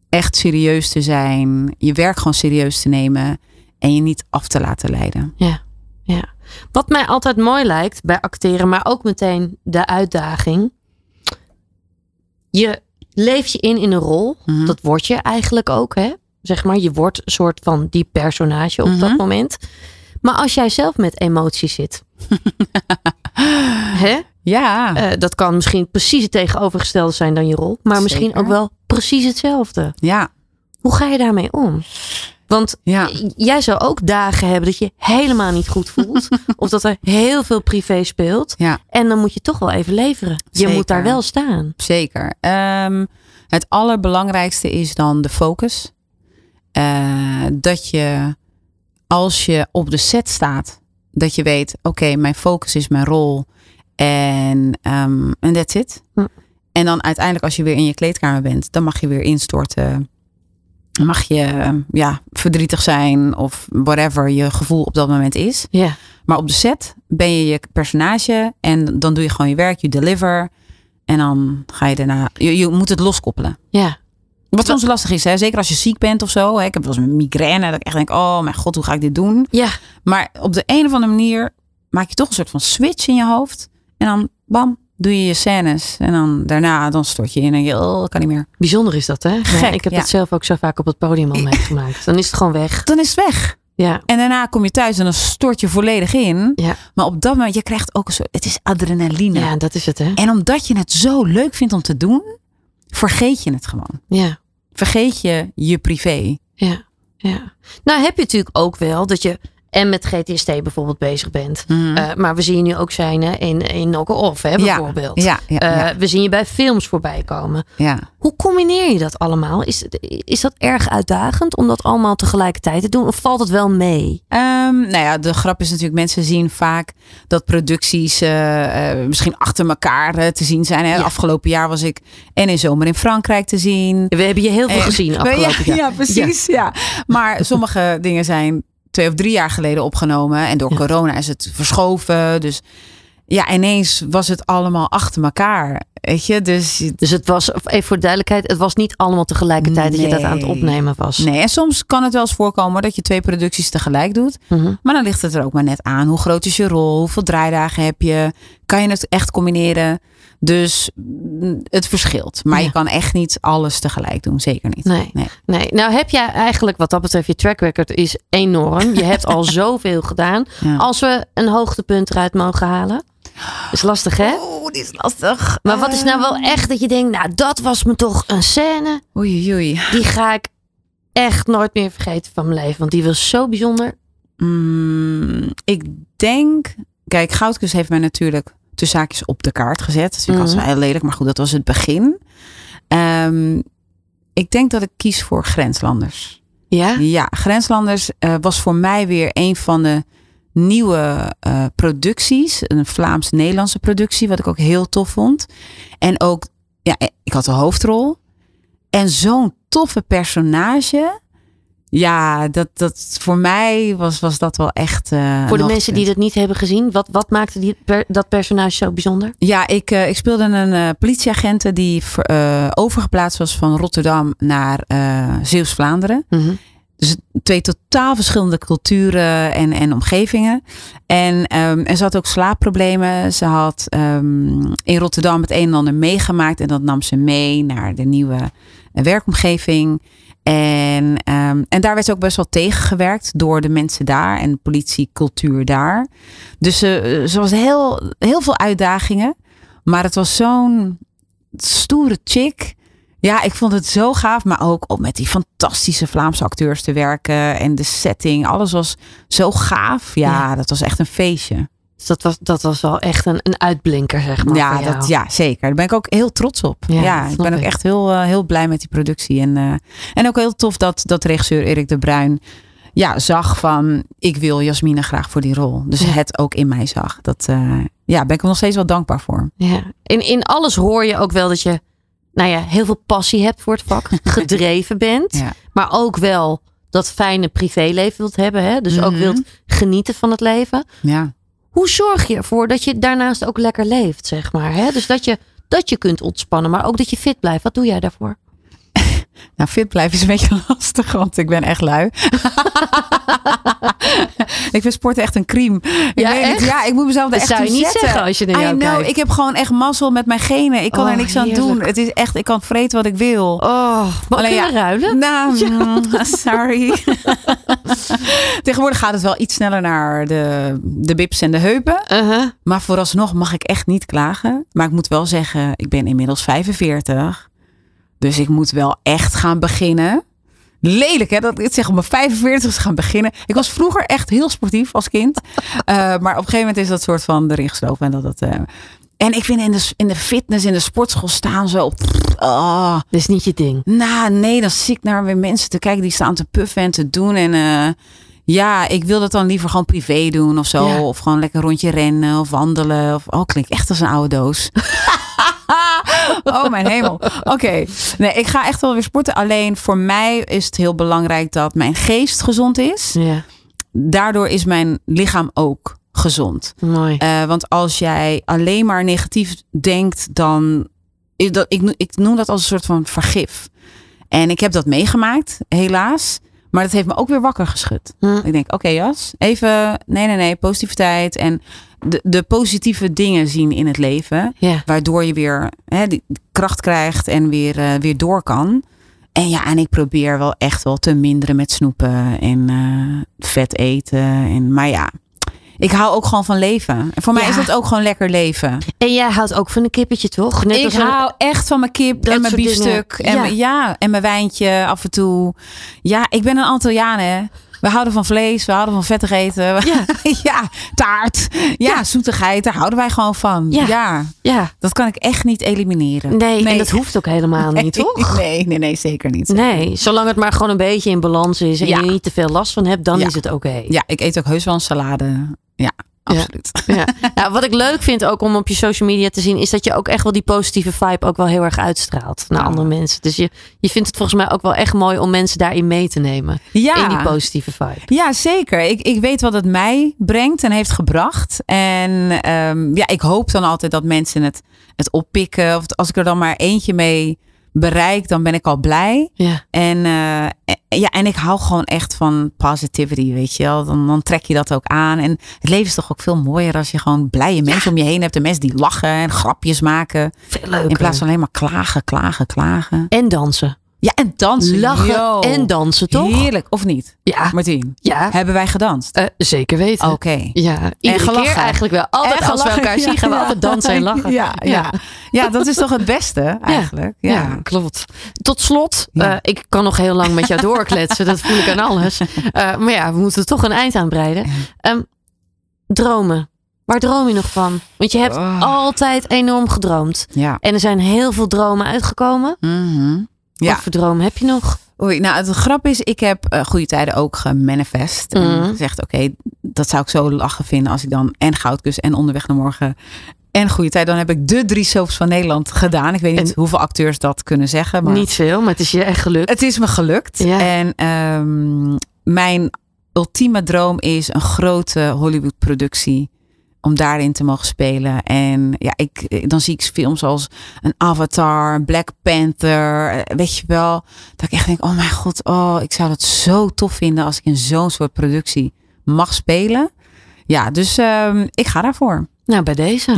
echt serieus te zijn. Je werk gewoon serieus te nemen. En je niet af te laten leiden. Ja, ja. Wat mij altijd mooi lijkt bij acteren, maar ook meteen de uitdaging. Je leeft je in in een rol. Mhm. Dat word je eigenlijk ook, hè? Zeg maar, je wordt een soort van die personage op dat Mhm. moment. Maar als jij zelf met emoties zit. hè? Ja, Eh, dat kan misschien precies het tegenovergestelde zijn dan je rol. Maar misschien ook wel precies hetzelfde. ja, Hoe ga je daarmee om? Want ja. jij zou ook dagen hebben dat je helemaal niet goed voelt. of dat er heel veel privé speelt. Ja. En dan moet je toch wel even leveren. Je moet daar wel staan. Zeker. Ehm, het allerbelangrijkste is dan de focus. Eh, dat je als je op de set staat, dat je weet, oké, mijn focus is mijn rol. En ehm, en that's it. Hm. En dan uiteindelijk als je weer in je kleedkamer bent, dan mag je weer instorten. Dan mag je eh, ja, verdrietig zijn of whatever je gevoel op dat moment is. Ja. Maar op de set ben je je personage en dan doe je gewoon je werk, je deliver. En dan ga je daarna, je, je moet het loskoppelen. Ja. Wat soms lastig is, hè? zeker als je ziek bent of zo. Hè? Ik heb wel eens een migraine, dat ik echt denk, oh mijn god, hoe ga ik dit doen? Ja. Maar op de een of andere manier maak je toch een soort van switch in je hoofd. En dan, bam, doe je je scènes. En dan daarna, dan stort je in en je, oh, kan niet meer. Bijzonder is dat, hè? Ja, Gek, ik heb ja. dat zelf ook zo vaak op het podium al meegemaakt. Dan is het gewoon weg. Dan is het weg. Ja. En daarna kom je thuis en dan stort je volledig in. Ja. Maar op dat moment, je krijgt ook een soort, het is adrenaline. ja, dat is het, hè? En omdat je het zo leuk vindt om te doen, vergeet je het gewoon. Ja. Vergeet je je privé. Ja. ja. Nou heb je natuurlijk ook wel dat je en met GTST bijvoorbeeld bezig bent. Eh, maar we zien je nu ook zijn hè, in, in Knock Off, hè, bijvoorbeeld. Ja, ja, Eh, ja, We zien je bij films voorbij komen. ja. Hoe combineer je dat allemaal? Is, is dat erg uitdagend om dat allemaal tegelijkertijd te doen? Of valt het wel mee? Ehm, nou ja, de grap is natuurlijk, mensen zien vaak dat producties eh, misschien achter elkaar te zien zijn. Hè? Afgelopen jaar was ik en in zomer in Frankrijk te zien. We hebben je heel veel gezien afgelopen ja, jaar. Ja, precies. Ja. Maar sommige dingen zijn twee of drie jaar geleden opgenomen. En door corona is het verschoven. Dus ja, ineens was het allemaal achter elkaar. Weet je, dus Dus het was, even voor de duidelijkheid, het was niet allemaal tegelijkertijd dat je dat aan het Nee. opnemen was. Nee, en soms kan het wel eens voorkomen dat je twee producties tegelijk doet. Mhm. Maar dan ligt het er ook maar net aan. Hoe groot is je rol? Hoeveel draaidagen heb je? Kan je het echt combineren? Dus mm, het verschilt. Maar Ja. je kan echt niet alles tegelijk doen. Zeker niet. Nee. Nee, nou heb jij eigenlijk wat dat betreft, je track record is enorm. Je hebt al zoveel gedaan. Ja. Als we een hoogtepunt eruit mogen halen. Is lastig hè? Oeh, dit is lastig. Maar wat is nou wel echt dat je denkt, nou dat was me toch een scène. Oei, oei. Die ga ik echt nooit meer vergeten van mijn leven. Want die was zo bijzonder. Mm, ik denk... Kijk, Goudkus heeft mij natuurlijk tussen zaakjes op de kaart gezet. Dat vind ik altijd heel lelijk. Maar goed, dat was het begin. Ehm, ik denk dat ik kies voor Grenslanders. Ja? Ja, Grenslanders eh, was voor mij weer een van de nieuwe eh, producties. Een Vlaams-Nederlandse productie, wat ik ook heel tof vond. En ook, ja, ik had de hoofdrol. En zo'n toffe personage. Ja, dat, dat voor mij was, was dat wel echt. eh, Voor de mensen die dat niet hebben gezien, wat, wat maakte die, per- dat personage zo bijzonder? Ja, ik, eh, ik speelde een eh, politieagent die ver- eh, overgeplaatst was van Rotterdam naar eh Zeeuws-Vlaanderen. Mhm. Dus twee totaal verschillende culturen en, en omgevingen. En, en ze had ook slaapproblemen. Ze had ehm, in Rotterdam het een en ander meegemaakt. En dat nam ze mee naar de nieuwe eh, werkomgeving. En, ehm, en daar werd ze ook best wel tegengewerkt door de mensen daar en de politiecultuur daar. Dus ze ze was heel, heel veel uitdagingen. Maar het was zo'n stoere chick. Ja, ik vond het zo gaaf. Maar ook om met die fantastische Vlaamse acteurs te werken. En de setting. Alles was zo gaaf. Ja, Ja. dat was echt een feestje. Dus dat was, dat was wel echt een, een uitblinker, zeg maar. Ja, dat, ja, zeker. Daar ben ik ook heel trots op. Ja, ik ben ook ik. echt heel, eh, heel blij met die productie. En, eh, en ook heel tof dat, dat regisseur Erik de Bruin ja, zag van... ik wil Jasmine graag voor die rol. Dus Ja. het ook in mij zag. Dat eh, ja, ben ik hem nog steeds wel dankbaar voor. Ja. In, in alles hoor je ook wel dat je nou ja, heel veel passie hebt voor het vak. gedreven bent. Ja. Maar ook wel dat fijne privéleven wilt hebben. Hè? Dus ook Mhm. wilt genieten van het leven. Ja. Hoe zorg je ervoor dat je daarnaast ook lekker leeft, zeg maar? Hè? Dus dat je, dat je kunt ontspannen, maar ook dat je fit blijft. Wat doe jij daarvoor? Nou, fit blijven is een beetje lastig, want ik ben echt lui. ik vind sporten echt een crime. Ik Ja, niet, echt? ja, ik moet mezelf er Dat echt zou je niet zetten. zeggen als je naar I jou know, ik heb gewoon echt mazzel met mijn genen. Ik kan Oh, er niks aan doen. Het is echt, ik kan vreten wat ik wil. Oh, maar Alleen ja, ruilen? Nou, mm, sorry. Tegenwoordig gaat het wel iets sneller naar de, de bips en de heupen. Uh-huh. Maar vooralsnog mag ik echt niet klagen. Maar ik moet wel zeggen, ik ben inmiddels 45. Dus ik moet wel echt gaan beginnen. Lelijk hè, dat ik zeg op mijn 45 gaan beginnen. Ik was vroeger echt heel sportief als kind. Eh, maar op een gegeven moment is dat soort van erin geslopen. En, dat, dat, eh, en ik vind in de, in de fitness, in de sportschool staan zo... ah, Dat is niet je ding. nou, nee, dan zie ik naar weer mensen te kijken die staan te puffen en te doen. En eh, ja, ik wil dat dan liever gewoon privé doen of zo. Ja. Of gewoon lekker een rondje rennen of wandelen. Of, oh, klinkt echt als een oude doos. oh, mijn hemel. Oké. Nee, ik ga echt wel weer sporten. Alleen voor mij is het heel belangrijk dat mijn geest gezond is. Ja, Daardoor is mijn lichaam ook gezond. mooi. Eh, want als jij alleen maar negatief denkt, dan. Ik, dat, ik, ik noem dat als een soort van vergif. En ik heb dat meegemaakt, helaas. Maar dat heeft me ook weer wakker geschud. Hm. Ik denk, oké Jas, even, nee, nee, nee, positiviteit. En de, de positieve dingen zien in het leven. Ja. Waardoor je weer hè, die kracht krijgt en weer, eh, weer door kan. En ja, en ik probeer wel echt wel te minderen met snoepen en eh, vet eten. En, maar ja, ik hou ook gewoon van leven. En voor mij is dat ook gewoon lekker leven. En jij houdt ook van een kippetje, toch? Net ik als een- hou echt van mijn kip Dat en mijn biefstuk. En, Ja. mijn- ja, en mijn wijntje af en toe. Ja, ik ben een Antilliaan hè. We houden van vlees, we houden van vettig eten. Ja. ja, taart. Ja, zoetigheid, daar houden wij gewoon van. Ja. Ja. Ja, dat kan ik echt niet elimineren. nee, en dat hoeft ook helemaal niet, toch? Nee, nee, nee, zeker niet. Nee, zolang het maar gewoon een beetje in balans is en je niet te veel last van hebt, dan is het oké. Ja, ik eet ook heus wel een salade. Ja, absoluut. Ja. Nou, wat ik leuk vind ook om op je social media te zien, is dat je ook echt wel die positieve vibe ook wel heel erg uitstraalt naar Ja. andere mensen. Dus je, je vindt het volgens mij ook wel echt mooi om mensen daarin mee te nemen. Ja. In die positieve vibe. Ja, zeker. Ik, ik weet wat het mij brengt en heeft gebracht. En ehm, ja, ik hoop dan altijd dat mensen het, het oppikken. Of als ik er dan maar eentje mee bereik, dan ben ik al blij. Ja. En, eh, en- ja, en ik hou gewoon echt van positivity, weet je wel. Dan, dan trek je dat ook aan. En het leven is toch ook veel mooier als je gewoon blije mensen om je heen hebt. En mensen die lachen en grapjes maken. Veel leuker. In plaats van alleen maar klagen, klagen, klagen. En dansen. Ja, en dansen. Lachen Yo. en dansen, toch? Heerlijk, of niet? Ja. Martien, Ja, hebben wij gedanst? eh, zeker weten. Oké. Ja, iedere gelachen. keer eigenlijk wel. Altijd En als we elkaar zien, gaan we altijd dansen en lachen. Ja, ja. ja, dat is toch het beste eigenlijk. Ja. Ja, klopt. Tot slot, eh, ik kan nog heel lang met jou doorkletsen. dat voel ik aan alles. Eh, maar ja, we moeten toch een eind aan breiden. Ehm, dromen. Waar droom je nog van? Want je hebt Oh. altijd enorm gedroomd. ja. En er zijn heel veel dromen uitgekomen. Mhm. Ja. Wat voor droom heb je nog? Oei, nou, het grap is, ik heb eh, goede tijden ook gemanifest. Mhm. En gezegd, oké, dat zou ik zo lachen vinden als ik dan en Goudkus en Onderweg naar Morgen en Goede Tijd. Dan heb ik de drie soaps van Nederland gedaan. Ik weet niet En- hoeveel acteurs dat kunnen zeggen. Maar Niet veel, maar het is je echt gelukt. Het is me gelukt. Ja. En ehm, mijn ultieme droom is een grote Hollywood productie. Om daarin te mogen spelen. En ja, ik, dan zie ik films als een Avatar, Black Panther. eh, Weet je wel. Dat ik echt denk, oh mijn god. Oh, ik zou dat zo tof vinden als ik in zo'n soort productie mag spelen. Ja, dus ehm, ik ga daarvoor. Nou, bij deze.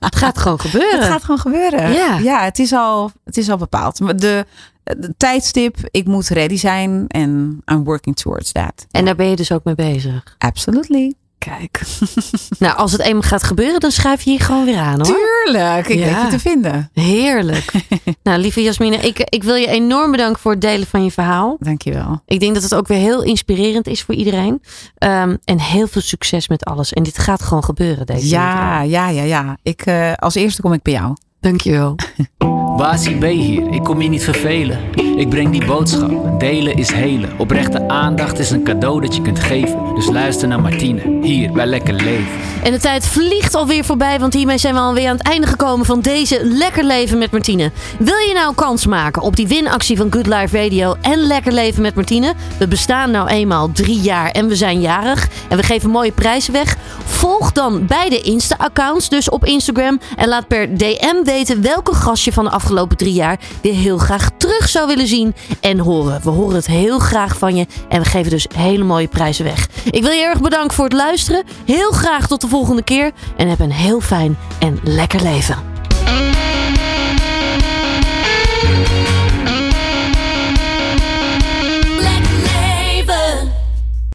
Het gaat gewoon gebeuren. Het gaat gewoon gebeuren. Ja. ja het, is al, het is al bepaald. De, de tijdstip, ik moet ready zijn. En I'm working towards that. En daar ben je dus ook mee bezig. Absolutely. Kijk. nou, als het eenmaal gaat gebeuren, dan schuif je hier gewoon weer aan hoor. Tuurlijk, ik Ja. weet je te vinden. Heerlijk. nou, lieve Jasmine, ik, ik wil je enorm bedanken voor het delen van je verhaal. Dankjewel. Ik denk dat het ook weer heel inspirerend is voor iedereen. Ehm, en heel veel succes met alles. En dit gaat gewoon gebeuren deze Ja, ja, ja, ja. Ik, eh, als eerste kom ik bij jou. Dankjewel. Basie B hier, ik kom je niet vervelen. Ik breng die boodschap, delen is helen. Oprechte aandacht is een cadeau dat je kunt geven. Dus luister naar Martine, hier bij Lekker Leven. En de tijd vliegt alweer voorbij, want hiermee zijn we alweer aan het einde gekomen van deze Lekker Leven met Martine. Wil je nou kans maken op die winactie van Good Life Radio en Lekker Leven met Martine? We bestaan nou eenmaal drie jaar en we zijn jarig en we geven mooie prijzen weg. Volg dan beide Insta-accounts, dus op Instagram. En laat per DM weten welke gast je van de afgelopen drie jaar weer heel graag terug zou willen zien en horen. We horen het heel graag van je en we geven dus hele mooie prijzen weg. Ik wil je erg bedanken voor het luisteren. Heel graag tot de volgende keer en heb een heel fijn en lekker leven.